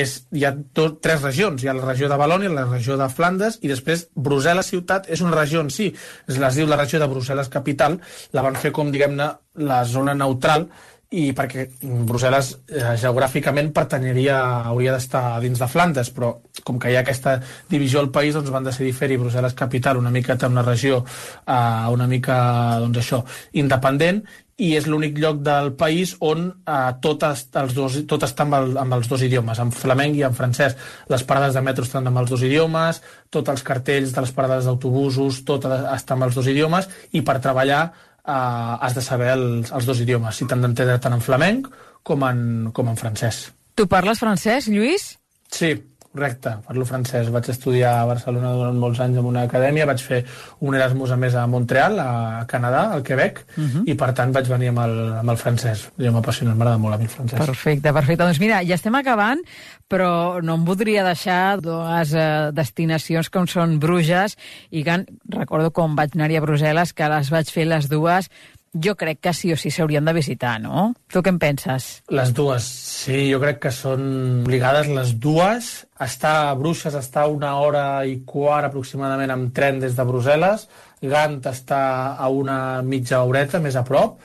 és, hi ha tot, tres regions. Hi ha la regió de Valònia, la regió de Flandes i després Brussel·les ciutat és una regió en si. Es les diu la regió de Brussel·les capital. La van fer com diguem-ne la zona neutral i perquè Brussel·les eh, geogràficament pertanyeria, hauria d'estar dins de Flandes, però com que hi ha aquesta divisió al país, doncs van decidir fer-hi Brussel·les capital una mica en una regió eh, una mica, doncs això, independent, i és l'únic lloc del país on eh, tot, els dos, tot està amb, el, amb els dos idiomes, en flamenc i en francès. Les parades de metro estan amb els dos idiomes, tots els cartells de les parades d'autobusos, tot està amb els dos idiomes, i per treballar eh, has de saber els, els dos idiomes, si t'han d'entendre tant en flamenc com en, com en francès. Tu parles francès, Lluís? Sí, correcte, parlo francès. Vaig estudiar a Barcelona durant molts anys en una acadèmia, vaig fer un Erasmus a més a Montreal, a Canadà, al Quebec, uh -huh. i per tant vaig venir amb el, amb el francès. Jo m'apassiona, m'agrada molt a mi el francès. Perfecte, perfecte. Doncs mira, ja estem acabant, però no em voldria deixar dues eh, destinacions com són Bruges i Gant. Recordo com vaig anar-hi a Brussel·les, que les vaig fer les dues jo crec que sí o sí s'haurien de visitar, no? Tu què en penses? Les dues, sí, jo crec que són obligades les dues. Està a Bruixes està una hora i quart aproximadament amb tren des de Brussel·les. Gant està a una mitja horeta, més a prop.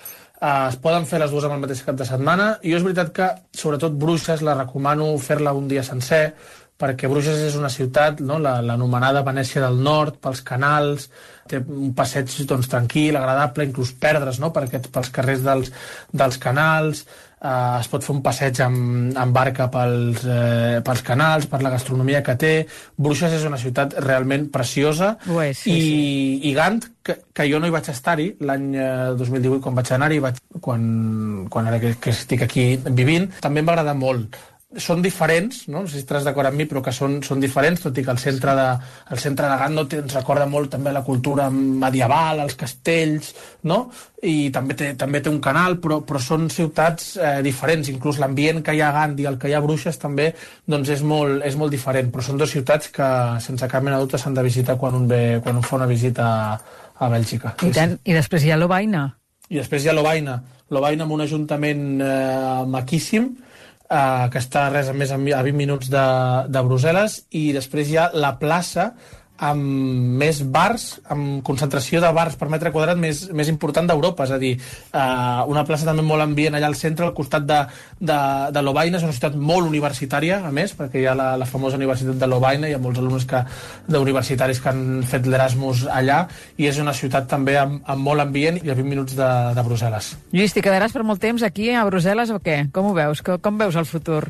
Uh, es poden fer les dues amb el mateix cap de setmana. I jo és veritat que, sobretot, Bruixes la recomano fer-la un dia sencer, perquè Bruges és una ciutat, no? l'anomenada la, Venècia del Nord, pels canals, té un passeig doncs, tranquil, agradable, inclús perdre's no? per aquests, pels carrers dels, dels canals, eh, es pot fer un passeig amb, amb barca pels, eh, pels canals, per la gastronomia que té. Bruges és una ciutat realment preciosa. és, sí, I, sí. I Gant, que, que jo no hi vaig estar-hi l'any 2018 quan vaig anar-hi, quan, quan ara que, que estic aquí vivint, també em va agradar molt són diferents, no? no sé si estàs d'acord amb mi, però que són, són diferents, tot i que el centre de, el centre de Gant no ens recorda molt també la cultura medieval, els castells, no? i també té, també té un canal, però, però són ciutats eh, diferents, inclús l'ambient que hi ha a Gant i el que hi ha a Bruixes també doncs és, molt, és molt diferent, però són dues ciutats que sense cap mena dubte s'han de visitar quan un, ve, quan un fa una visita a, a Bèlgica. I, tant, I després hi ha Lovaina. I després hi ha Lovaina. Lovaina amb un ajuntament eh, maquíssim, eh, que està res a més a 20 minuts de, de Brussel·les, i després hi ha la plaça amb més bars, amb concentració de bars per metre quadrat més, més important d'Europa, és a dir, eh, una plaça també molt ambient allà al centre, al costat de, de, de Lovaina, és una ciutat molt universitària, a més, perquè hi ha la, la famosa Universitat de Lovaina, hi ha molts alumnes que, d'universitaris que han fet l'Erasmus allà, i és una ciutat també amb, amb molt ambient i a 20 minuts de, de Brussel·les. Lluís, t'hi quedaràs per molt temps aquí a Brussel·les o què? Com ho veus? Com, com veus el futur?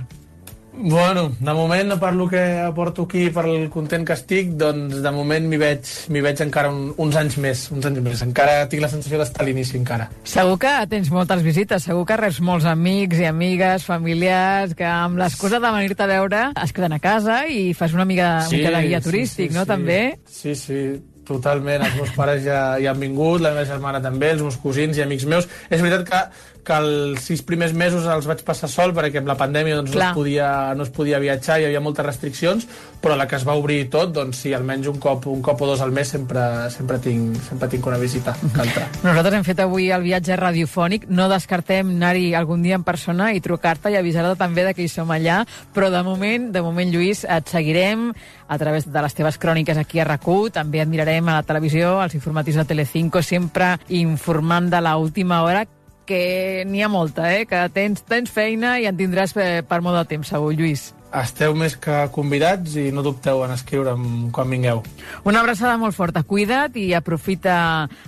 Bueno, de moment, per lo que aporto aquí, per el content que estic, doncs de moment m'hi veig, veig encara un, uns anys més, uns anys més. Encara tinc la sensació d'estar a l'inici, encara. Segur que tens moltes visites, segur que reps molts amics i amigues, familiars, que amb l'excusa de venir-te a veure es queden a casa i fas una mica, sí, mica de guia turístic, sí, sí, no, sí. també? Sí, sí, totalment. Els meus pares ja, ja han vingut, la meva germana també, els meus cosins i amics meus. És veritat que que els sis primers mesos els vaig passar sol perquè amb la pandèmia doncs, no, es podia, no es podia viatjar, hi havia moltes restriccions, però la que es va obrir tot, doncs sí, almenys un cop, un cop o dos al mes sempre, sempre, tinc, sempre tinc una visita que altra. Nosaltres hem fet avui el viatge radiofònic, no descartem anar-hi algun dia en persona i trucar-te i avisar-te també de que hi som allà, però de moment, de moment, Lluís, et seguirem a través de les teves cròniques aquí a rac també et mirarem a la televisió, als informatius de Telecinco, sempre informant de l'última hora, que n'hi ha molta, eh? que tens, tens feina i en tindràs per, per molt de temps, segur, Lluís. Esteu més que convidats i no dubteu en escriure'm quan vingueu. Una abraçada molt forta. Cuida't i aprofita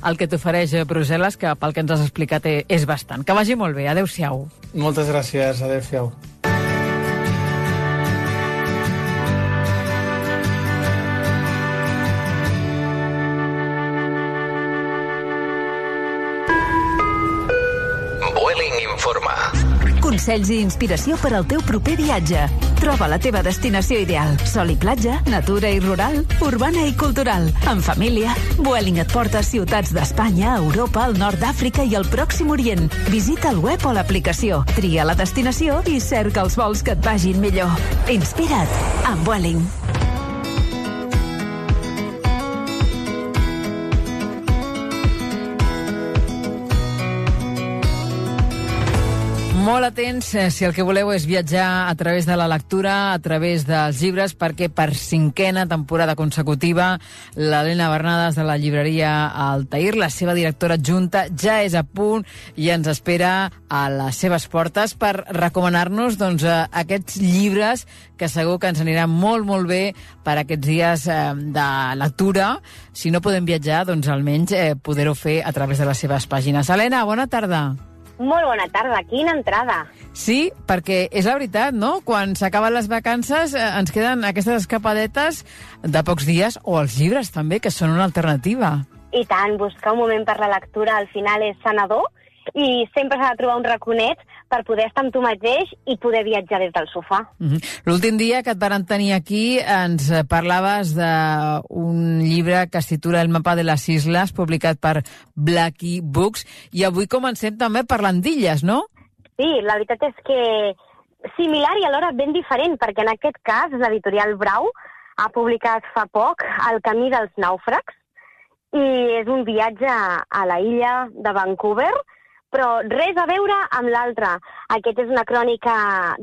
el que t'ofereix Brussel·les, que pel que ens has explicat eh, és bastant. Que vagi molt bé. Adéu-siau. Moltes gràcies. Adéu-siau. Informa. Consells i inspiració per al teu proper viatge. Troba la teva destinació ideal. Sol i platja, natura i rural, urbana i cultural. En família, Vueling et porta a ciutats d'Espanya, Europa, el nord d'Àfrica i el Pròxim Orient. Visita el web o l'aplicació, tria la destinació i cerca els vols que et vagin millor. Inspira't amb Vueling. Molt atents eh, si el que voleu és viatjar a través de la lectura, a través dels llibres, perquè per cinquena temporada consecutiva l'Helena Bernades de la llibreria Altair, la seva directora adjunta, ja és a punt i ens espera a les seves portes per recomanar-nos doncs, eh, aquests llibres que segur que ens aniran molt, molt bé per aquests dies eh, de lectura. Si no podem viatjar, doncs almenys eh, poder-ho fer a través de les seves pàgines. Helena, bona tarda. Molt bona tarda, quina entrada. Sí, perquè és la veritat, no? Quan s'acaben les vacances eh, ens queden aquestes escapadetes de pocs dies, o els llibres també, que són una alternativa. I tant, buscar un moment per la lectura al final és sanador i sempre s'ha de trobar un raconet per poder estar amb tu mateix i poder viatjar des del sofà. Mm -hmm. L'últim dia que et varen tenir aquí ens parlaves d'un llibre que es titula El mapa de les isles, publicat per Blackie Books, i avui comencem també parlant d'illes, no? Sí, la veritat és que similar i alhora ben diferent, perquè en aquest cas l'editorial Brau ha publicat fa poc El camí dels nàufrags, i és un viatge a la illa de Vancouver, però res a veure amb l'altre. Aquest és una crònica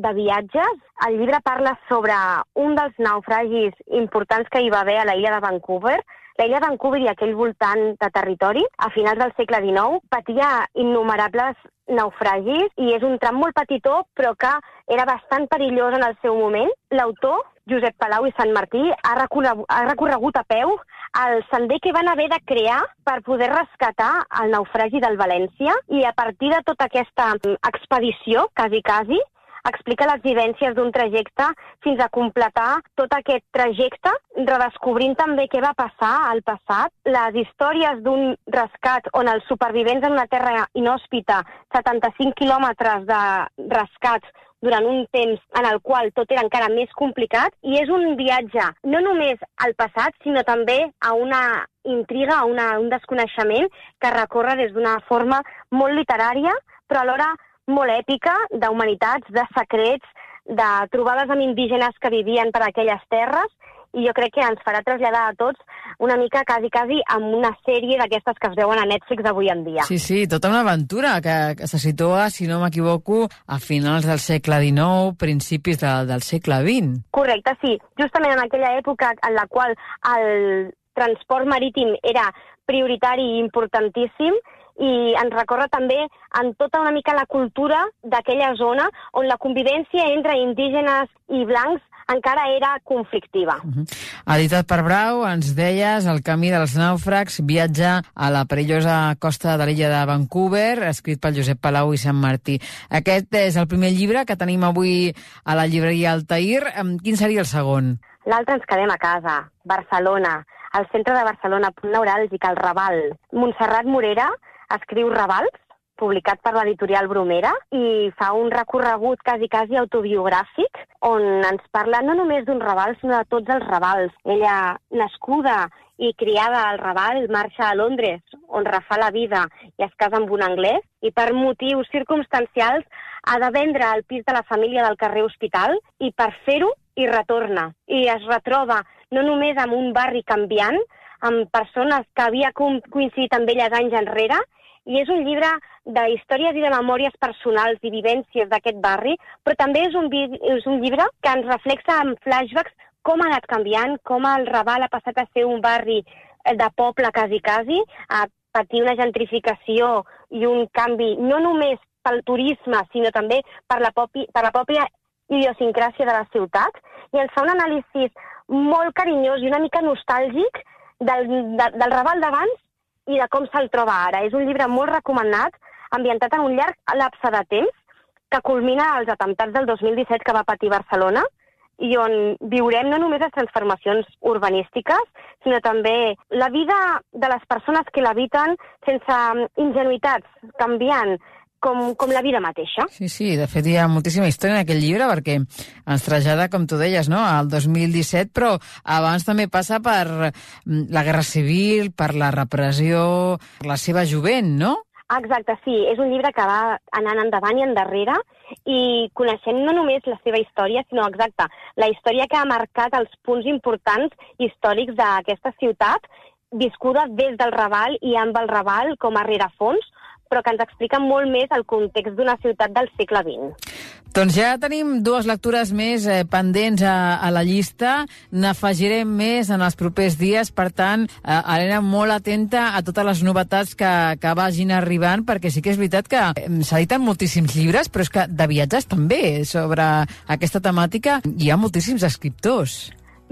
de viatges. El llibre parla sobre un dels naufragis importants que hi va haver a la illa de Vancouver. La illa de Vancouver i aquell voltant de territori, a finals del segle XIX, patia innumerables naufragis i és un tram molt petitó però que era bastant perillós en el seu moment. L'autor, Josep Palau i Sant Martí, ha recorregut, ha recorregut a peu el sender que van haver de crear per poder rescatar el naufragi del València i a partir de tota aquesta expedició, quasi quasi, explica les vivències d'un trajecte fins a completar tot aquest trajecte, redescobrint també què va passar al passat, les històries d'un rescat on els supervivents en una terra inhòspita, 75 quilòmetres de rescats durant un temps en el qual tot era encara més complicat i és un viatge no només al passat, sinó també a una intriga, a una, un desconeixement que recorre des d'una forma molt literària, però alhora molt èpica, d'humanitats, de secrets, de trobades amb indígenes que vivien per aquelles terres i jo crec que ens farà traslladar a tots una mica quasi, quasi amb una sèrie d'aquestes que es veuen a Netflix avui en dia. Sí, sí, tota una aventura que, que se situa, si no m'equivoco, a finals del segle XIX, principis de, del segle XX. Correcte, sí. Justament en aquella època en la qual el transport marítim era prioritari i importantíssim i ens recorre també en tota una mica la cultura d'aquella zona on la convivència entre indígenes i blancs encara era conflictiva. Uh -huh. Editat per Brau, ens deies El camí dels nàufrags, viatge a la perillosa costa de l'illa de Vancouver, escrit pel Josep Palau i Sant Martí. Aquest és el primer llibre que tenim avui a la llibreria Altair. Quin seria el segon? L'altre ens quedem a casa, Barcelona, al centre de Barcelona, punt neuràlgic, el Raval. Montserrat Morera escriu Ravals, publicat per l'editorial Bromera, i fa un recorregut quasi, quasi autobiogràfic on ens parla no només d'un Raval, sinó de tots els Ravals. Ella, nascuda i criada al Raval, marxa a Londres, on refà la vida i es casa amb un anglès, i per motius circumstancials ha de vendre el pis de la família del carrer Hospital, i per fer-ho hi retorna. I es retroba no només amb un barri canviant, amb persones que havia coincidit amb elles anys enrere, i és un llibre de històries i de memòries personals i vivències d'aquest barri, però també és un, és un llibre que ens reflexa amb flashbacks com ha anat canviant, com el Raval ha passat a ser un barri eh, de poble quasi quasi, a patir una gentrificació i un canvi no només pel turisme, sinó també per la, popi, per la pròpia idiosincràsia de la ciutat, i ens fa un anàlisi molt carinyós i una mica nostàlgic del, de, del Raval d'abans i de com se'l troba ara. És un llibre molt recomanat, ambientat en un llarg lapse de temps, que culmina als atemptats del 2017 que va patir Barcelona, i on viurem no només les transformacions urbanístiques, sinó també la vida de les persones que l'habiten sense ingenuïtats, canviant, com, com la vida mateixa. Sí, sí, de fet hi ha moltíssima història en aquest llibre perquè ens trasllada, com tu deies, no? al 2017, però abans també passa per mm, la Guerra Civil, per la repressió, per la seva jovent, no? Exacte, sí. És un llibre que va anant endavant i endarrere i coneixent no només la seva història, sinó, exacte, la història que ha marcat els punts importants històrics d'aquesta ciutat, viscuda des del Raval i amb el Raval com a rerefons, però que ens explica molt més el context d'una ciutat del segle XX. Doncs ja tenim dues lectures més eh, pendents a, a la llista. N'afegirem més en els propers dies. Per tant, eh, Helena, molt atenta a totes les novetats que, que vagin arribant, perquè sí que és veritat que s'editen moltíssims llibres, però és que de viatges també sobre aquesta temàtica hi ha moltíssims escriptors.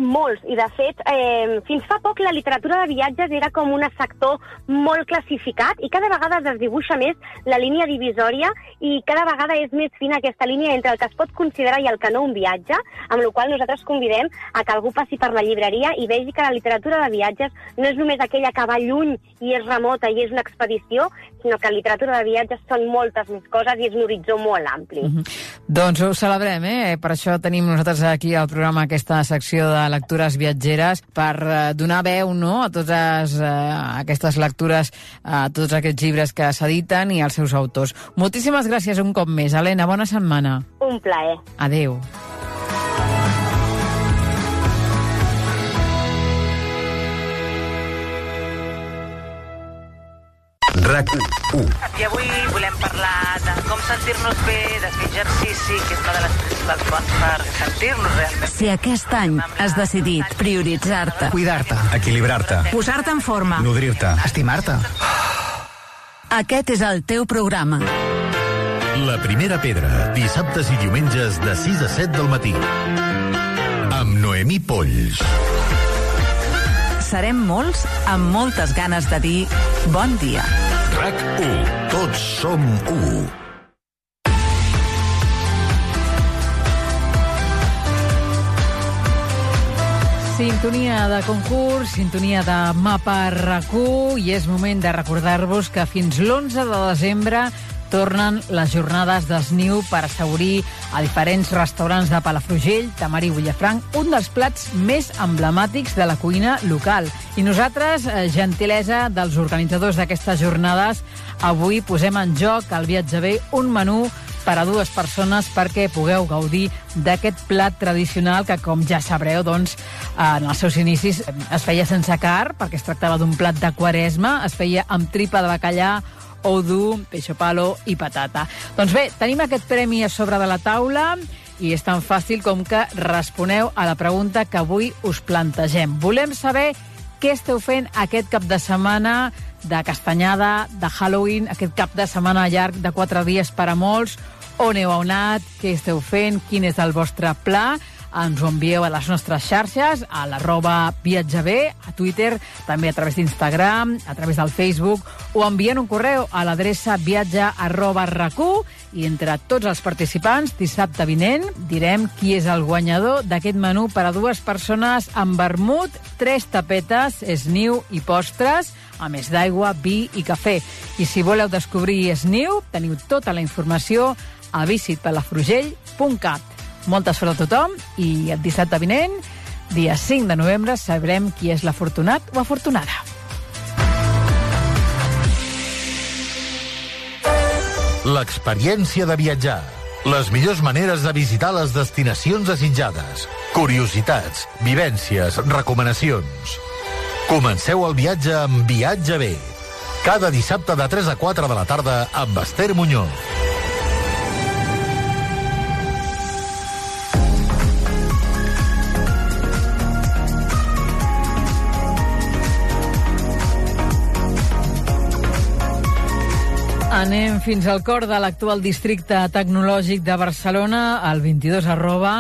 Molts, i de fet, eh, fins fa poc la literatura de viatges era com un sector molt classificat i cada vegada es desdibuixa més la línia divisòria i cada vegada és més fina aquesta línia entre el que es pot considerar i el que no un viatge, amb la qual nosaltres convidem a que algú passi per la llibreria i vegi que la literatura de viatges no és només aquella que va lluny i és remota i és una expedició, sinó que la literatura de viatges són moltes més coses i és un horitzó molt ampli. Mm -hmm. Doncs ho celebrem, eh? Per això tenim nosaltres aquí al programa aquesta secció de lectures viatgeres per eh, donar veu no, a totes eh, aquestes lectures, a tots aquests llibres que s'editen i als seus autors. Moltíssimes gràcies un cop més. Helena, bona setmana. Un plaer. Adeu. RAC1. I avui volem parlar de com sentir-nos bé, de fer exercici, que és una de les principals fonts per sentir-nos realment Si aquest any has decidit prioritzar-te, Cuidar-te. Equilibrar-te. posar-te en forma, Nodrir-te. Estimar-te. aquest és el teu programa. La primera pedra, dissabtes i diumenges de 6 a 7 del matí. Amb Noemí Polls. Serem molts amb moltes ganes de dir bon dia. RAC 1. Tots som 1. Sintonia de concurs, sintonia de mapa RAC1 i és moment de recordar-vos que fins l'11 de desembre tornen les jornades d'esniu per assegurir a diferents restaurants de Palafrugell, Tamari i Villafranc, un dels plats més emblemàtics de la cuina local. I nosaltres, eh, gentilesa dels organitzadors d'aquestes jornades, avui posem en joc al viatge bé un menú per a dues persones perquè pugueu gaudir d'aquest plat tradicional que, com ja sabreu, doncs, en els seus inicis eh, es feia sense car, perquè es tractava d'un plat de quaresma, es feia amb tripa de bacallà, ou dur, peixo palo i patata. Doncs bé, tenim aquest premi a sobre de la taula i és tan fàcil com que responeu a la pregunta que avui us plantegem. Volem saber què esteu fent aquest cap de setmana de castanyada, de Halloween, aquest cap de setmana llarg de quatre dies per a molts, on heu anat, què esteu fent, quin és el vostre pla, ens ho envieu a les nostres xarxes, a l'arroba viatjabé, a Twitter, també a través d'Instagram, a través del Facebook, o envien un correu a l'adreça viatge arroba rac1 i entre tots els participants, dissabte vinent, direm qui és el guanyador d'aquest menú per a dues persones amb vermut, tres tapetes, esniu i postres, a més d'aigua, vi i cafè. I si voleu descobrir esniu, teniu tota la informació a visitpalafrugell.cat. Molta sort a tothom i el dissabte vinent, dia 5 de novembre, sabrem qui és l'afortunat o afortunada. L'experiència de viatjar. Les millors maneres de visitar les destinacions desitjades. Curiositats, vivències, recomanacions. Comenceu el viatge amb Viatge bé. Cada dissabte de 3 a 4 de la tarda amb Esther Muñoz. Anem fins al cor de l'actual districte tecnològic de Barcelona, el 22 arroba,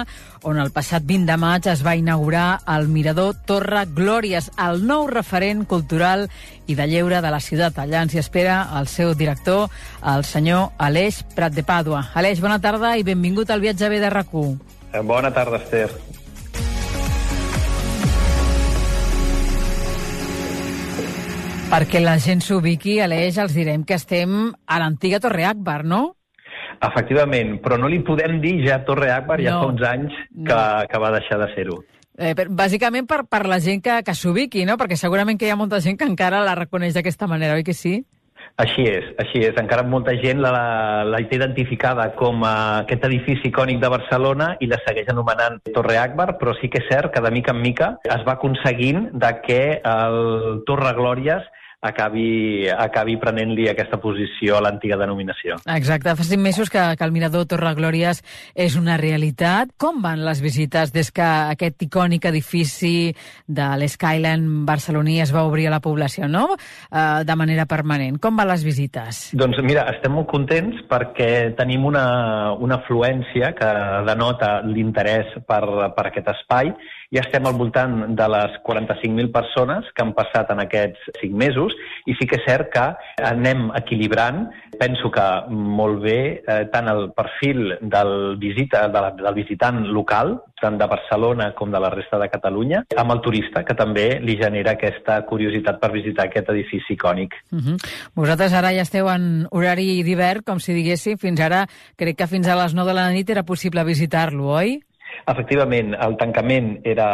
on el passat 20 de maig es va inaugurar el Mirador Torre Glòries, el nou referent cultural i de lleure de la ciutat. Allà ens hi espera el seu director, el senyor Aleix Prat de Pàdua. Aleix, bona tarda i benvingut al viatge B de rac Bona tarda, Esther. Perquè la gent s'ubiqui, Aleix, els direm que estem a l'antiga Torre Akbar, no? Efectivament, però no li podem dir ja Torre Akbar, ja No. fa uns anys que, que va deixar de ser-ho. Eh, per, bàsicament per, per la gent que, que s'ubiqui, no? Perquè segurament que hi ha molta gent que encara la reconeix d'aquesta manera, oi que sí? Així és, així és. Encara molta gent la, la té identificada com a aquest edifici icònic de Barcelona i la segueix anomenant Torre Akbar, però sí que és cert que de mica en mica es va aconseguint de que el Torre Glòries acabi, acabi prenent-li aquesta posició a l'antiga denominació. Exacte, fa cinc mesos que, que el Mirador Torre Glòries és una realitat. Com van les visites des que aquest icònic edifici de l'Skyline barceloní es va obrir a la població, no? Uh, de manera permanent. Com van les visites? Doncs mira, estem molt contents perquè tenim una, una afluència que denota l'interès per, per aquest espai ja estem al voltant de les 45.000 persones que han passat en aquests 5 mesos i sí que és cert que anem equilibrant, penso que molt bé, eh, tant el perfil del, visita, de la, del visitant local, tant de Barcelona com de la resta de Catalunya, amb el turista, que també li genera aquesta curiositat per visitar aquest edifici icònic. Uh -huh. Vosaltres ara ja esteu en horari d'hivern, com si diguéssim, fins ara crec que fins a les 9 de la nit era possible visitar-lo, oi? Efectivament, el tancament era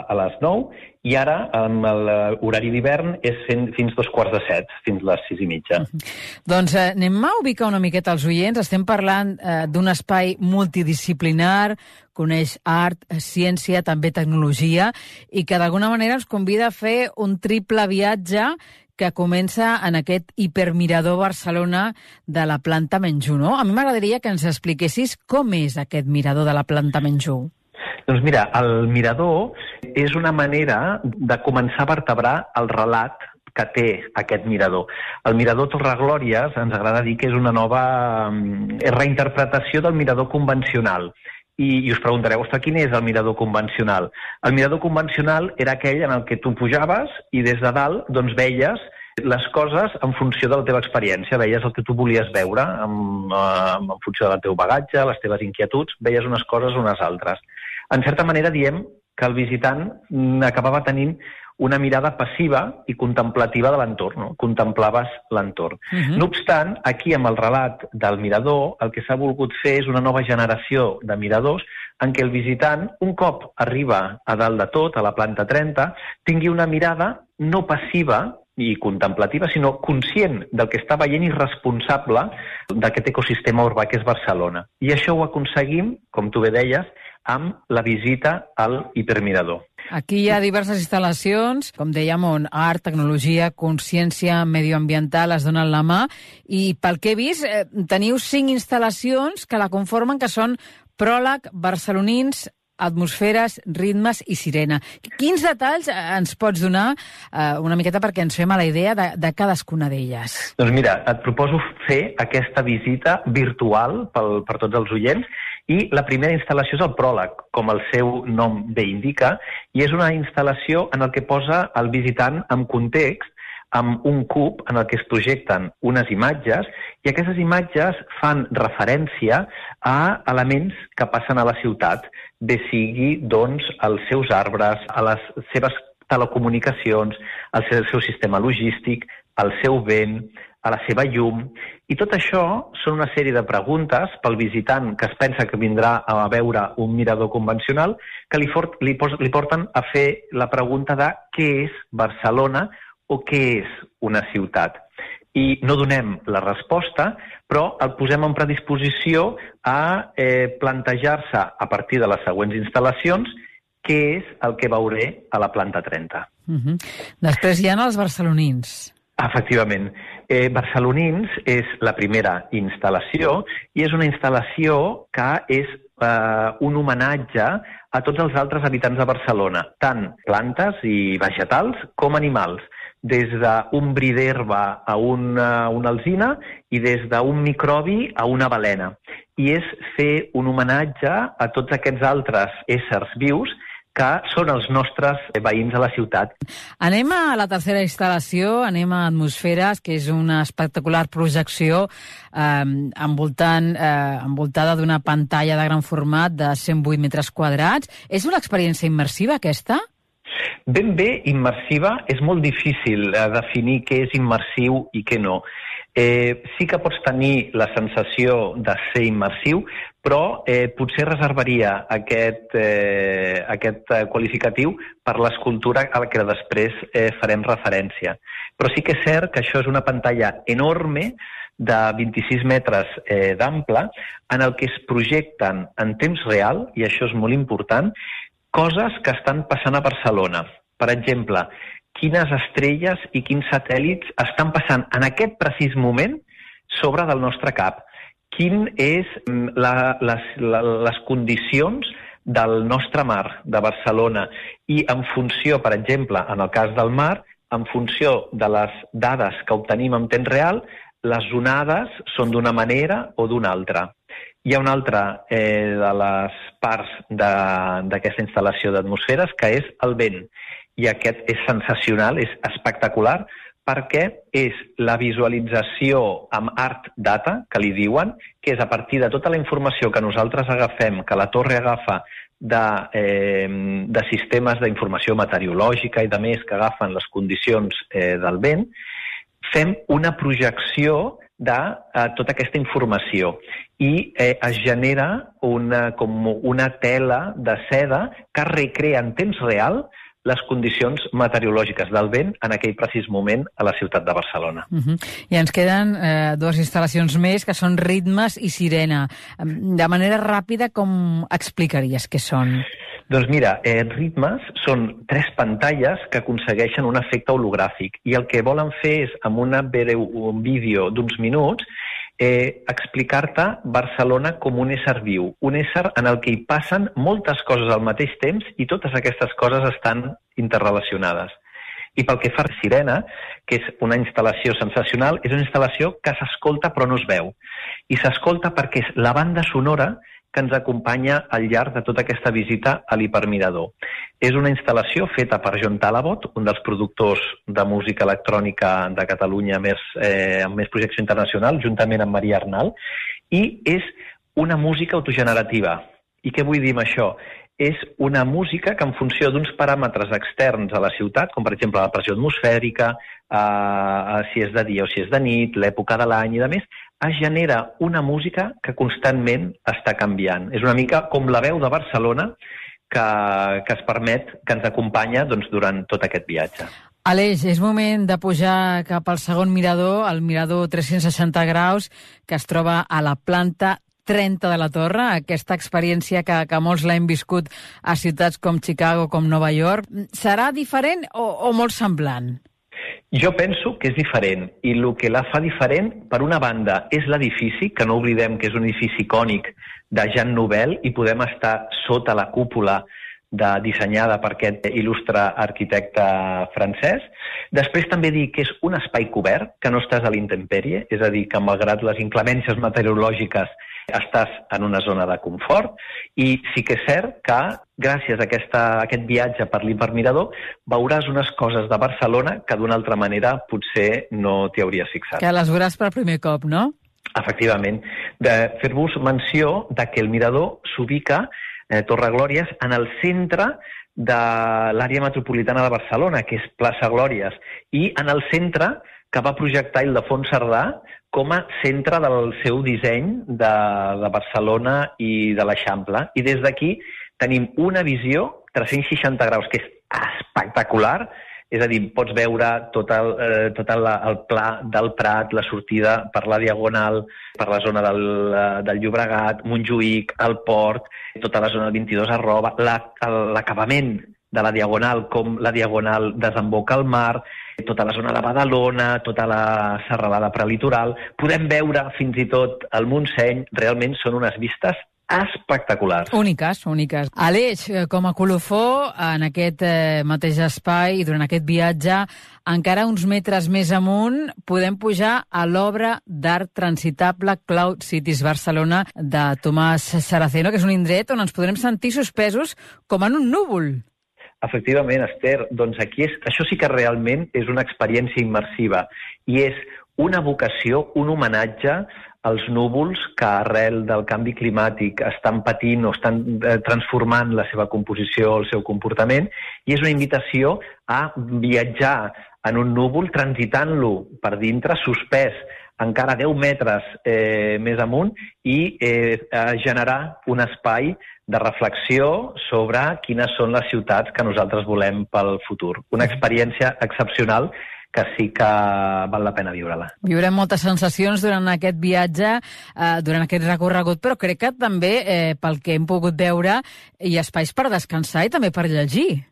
a les 9 i ara, amb l'horari d'hivern, és fins dos quarts de set, fins les sis i mitja. Mm -hmm. Doncs eh, anem a ubicar una miqueta els oients. Estem parlant eh, d'un espai multidisciplinar, coneix art, ciència, també tecnologia, i que d'alguna manera ens convida a fer un triple viatge que comença en aquest hipermirador Barcelona de la planta Menjú, no? A mi m'agradaria que ens expliquessis com és aquest mirador de la planta Menjú. Doncs mira, el mirador és una manera de començar a vertebrar el relat que té aquest mirador. El mirador Torreglòries ens agrada dir que és una nova mm, reinterpretació del mirador convencional. I, i us preguntareu, ostres, quin és el mirador convencional? El mirador convencional era aquell en el que tu pujaves i des de dalt doncs, veies les coses en funció de la teva experiència. Veies el que tu volies veure en, en, en funció del teu bagatge, les teves inquietuds, veies unes coses unes altres. En certa manera diem que el visitant acabava tenint una mirada passiva i contemplativa de l'entorn, no? contemplaves l'entorn. Uh -huh. No obstant, aquí amb el relat del mirador, el que s'ha volgut fer és una nova generació de miradors en què el visitant, un cop arriba a dalt de tot, a la planta 30, tingui una mirada no passiva i contemplativa, sinó conscient del que està veient i responsable d'aquest ecosistema urbà que és Barcelona. I això ho aconseguim, com tu bé deies, amb la visita al hipermirador. Aquí hi ha diverses instal·lacions, com dèiem, on art, tecnologia, consciència medioambiental es donen la mà, i pel que he vist, eh, teniu cinc instal·lacions que la conformen, que són pròleg, barcelonins, atmosferes, ritmes i sirena. Quins detalls eh, ens pots donar eh, una miqueta perquè ens fem a la idea de, de cadascuna d'elles? Doncs mira, et proposo fer aquesta visita virtual pel, per tots els oients i la primera instal·lació és el pròleg, com el seu nom bé indica, i és una instal·lació en el que posa el visitant en context amb un cub en el que es projecten unes imatges i aquestes imatges fan referència a elements que passen a la ciutat, bé sigui doncs als seus arbres, a les seves telecomunicacions, al seu sistema logístic, al seu vent, a la seva llum, i tot això són una sèrie de preguntes pel visitant que es pensa que vindrà a veure un mirador convencional que li, fort, li, pos, li porten a fer la pregunta de què és Barcelona o què és una ciutat. I no donem la resposta, però el posem en predisposició a eh, plantejar-se a partir de les següents instal·lacions què és el que veuré a la planta 30. Uh -huh. Després hi ha els barcelonins. Efectivament. Eh, Barcelonins és la primera instal·lació i és una instal·lació que és eh, un homenatge a tots els altres habitants de Barcelona, tant plantes i vegetals com animals, des d'un bri d'herba a una, una alzina i des d'un microbi a una balena. I és fer un homenatge a tots aquests altres éssers vius que són els nostres veïns a la ciutat. Anem a la tercera instal·lació, anem a Atmosferes, que és una espectacular projecció eh, envoltant, eh, envoltada d'una pantalla de gran format de 108 metres quadrats. És una experiència immersiva, aquesta? Ben bé, immersiva. És molt difícil eh, definir què és immersiu i què no. Eh, sí que pots tenir la sensació de ser immersiu, però eh, potser reservaria aquest, eh, aquest eh, qualificatiu per l'escultura a la que després eh, farem referència. Però sí que és cert que això és una pantalla enorme de 26 metres eh, d'ample en el que es projecten en temps real, i això és molt important, coses que estan passant a Barcelona. Per exemple, quines estrelles i quins satèl·lits estan passant en aquest precís moment sobre del nostre cap. Quin és mm, la, les, la, les condicions del nostre mar, de Barcelona, i en funció, per exemple, en el cas del mar, en funció de les dades que obtenim en temps real, les onades són d'una manera o d'una altra. Hi ha una altra eh, de les parts d'aquesta instal·lació d'atmosferes, que és el vent. I aquest és sensacional, és espectacular, perquè és la visualització amb art data, que li diuen, que és a partir de tota la informació que nosaltres agafem, que la torre agafa de, eh, de sistemes d'informació meteorològica i de més que agafen les condicions eh, del vent, fem una projecció de eh, tota aquesta informació. I eh, es genera una, com una tela de seda que recrea en temps real les condicions meteorològiques del vent en aquell precís moment a la ciutat de Barcelona. Uh -huh. I ens queden eh, dues instal·lacions més, que són Ritmes i Sirena. De manera ràpida, com explicaries què són? Doncs mira, eh, ritmes són tres pantalles que aconsegueixen un efecte hologràfic i el que volen fer és, amb una breu un vídeo d'uns minuts, eh, explicar-te Barcelona com un ésser viu, un ésser en el que hi passen moltes coses al mateix temps i totes aquestes coses estan interrelacionades. I pel que fa a Sirena, que és una instal·lació sensacional, és una instal·lació que s'escolta però no es veu. I s'escolta perquè és la banda sonora que ens acompanya al llarg de tota aquesta visita a l'hipermirador. És una instal·lació feta per John Talabot, un dels productors de música electrònica de Catalunya més, eh, amb més projecció internacional, juntament amb Maria Arnal, i és una música autogenerativa. I què vull dir amb això? És una música que en funció d'uns paràmetres externs a la ciutat, com per exemple la pressió atmosfèrica, eh, si és de dia o si és de nit, l'època de l'any i de més, es genera una música que constantment està canviant. És una mica com la veu de Barcelona que, que es permet, que ens acompanya doncs, durant tot aquest viatge. Aleix, és moment de pujar cap al segon mirador, el mirador 360 graus, que es troba a la planta 30 de la torre, aquesta experiència que, que molts l'hem viscut a ciutats com Chicago, com Nova York. Serà diferent o, o molt semblant? Jo penso que és diferent i el que la fa diferent, per una banda, és l'edifici, que no oblidem que és un edifici icònic de Jean Nouvel i podem estar sota la cúpula de, dissenyada per aquest il·lustre arquitecte francès. Després també dir que és un espai cobert, que no estàs a l'intempèrie, és a dir, que malgrat les inclemències meteorològiques estàs en una zona de confort i sí que és cert que gràcies a, aquesta, a aquest viatge per l'hipermirador veuràs unes coses de Barcelona que d'una altra manera potser no t'hi hauries fixat. Que les veuràs per primer cop, no? Efectivament. De fer-vos menció de que el mirador s'ubica, eh, Torre Glòries, en el centre de l'àrea metropolitana de Barcelona, que és plaça Glòries, i en el centre que va projectar Ildefons Cerdà com a centre del seu disseny de, de Barcelona i de l'Eixample. I des d'aquí tenim una visió 360 graus, que és espectacular, és a dir, pots veure tot el, eh, tot el, el pla del Prat, la sortida per la Diagonal, per la zona del, eh, del Llobregat, Montjuïc, el Port, tota la zona del 22 arroba, la- l'acabament de la Diagonal, com la Diagonal desemboca al mar, tota la zona de Badalona, tota la serralada prelitoral. Podem veure fins i tot el Montseny, realment són unes vistes espectaculars. Úniques, úniques. Aleix, eh, com a colofó, en aquest eh, mateix espai i durant aquest viatge, encara uns metres més amunt, podem pujar a l'obra d'art transitable Cloud Cities Barcelona de Tomàs Saraceno, que és un indret on ens podrem sentir suspesos com en un núvol. Efectivament, Esther, doncs aquí és, això sí que realment és una experiència immersiva i és una vocació, un homenatge als núvols que arrel del canvi climàtic estan patint o estan eh, transformant la seva composició, el seu comportament, i és una invitació a viatjar en un núvol, transitant-lo per dintre, suspès encara 10 metres eh, més amunt i eh, generar un espai de reflexió sobre quines són les ciutats que nosaltres volem pel futur. Una experiència excepcional que sí que val la pena viure-la. Viurem moltes sensacions durant aquest viatge, eh, durant aquest recorregut, però crec que també, eh, pel que hem pogut veure, hi ha espais per descansar i també per llegir.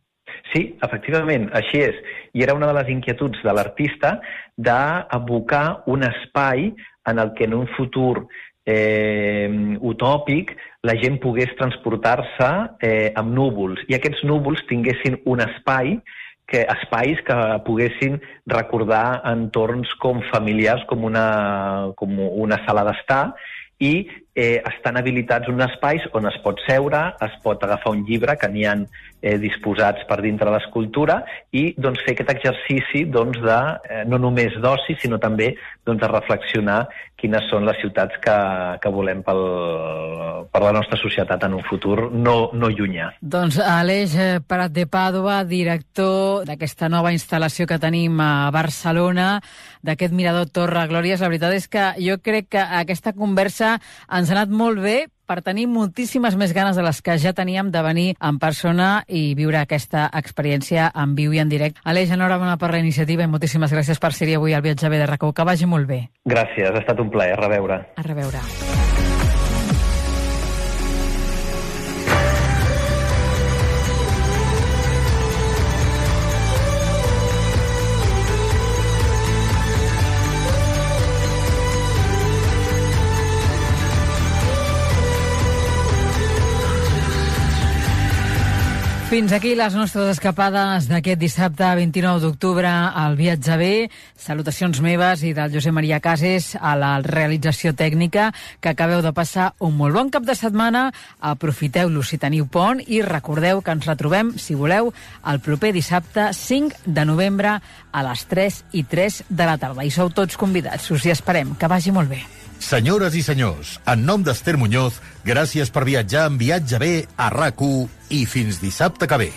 Sí, efectivament, així és. I era una de les inquietuds de l'artista d'abocar un espai en el que en un futur eh, utòpic la gent pogués transportar-se eh, amb núvols i aquests núvols tinguessin un espai que espais que poguessin recordar entorns com familiars, com una, com una sala d'estar, i eh, estan habilitats uns espais on es pot seure, es pot agafar un llibre que n'hi han eh, disposats per dintre l'escultura i doncs, fer aquest exercici doncs, de, eh, no només d'oci, sinó també doncs, de reflexionar quines són les ciutats que, que volem pel, per la nostra societat en un futur no, no llunyà. Doncs Aleix Prat de Pàdua, director d'aquesta nova instal·lació que tenim a Barcelona, d'aquest mirador Torre Glòries, la veritat és que jo crec que aquesta conversa ens ha anat molt bé per tenir moltíssimes més ganes de les que ja teníem de venir en persona i viure aquesta experiència en viu i en directe. Aleix, enhorabona per la iniciativa i moltíssimes gràcies per ser-hi avui al viatge de RACO. Que vagi molt bé. Gràcies, ha estat un plaer. A reveure. A reveure. Fins aquí les nostres escapades d'aquest dissabte 29 d'octubre al Viatge B. Salutacions meves i del Josep Maria Cases a la realització tècnica que acabeu de passar un molt bon cap de setmana. Aprofiteu-lo si teniu pont i recordeu que ens retrobem, si voleu, el proper dissabte 5 de novembre a les 3 i 3 de la tarda. I sou tots convidats. Us hi esperem. Que vagi molt bé. Senyores i senyors, en nom d'Ester Muñoz, gràcies per viatjar en Viatge B a rac i fins dissabte que ve.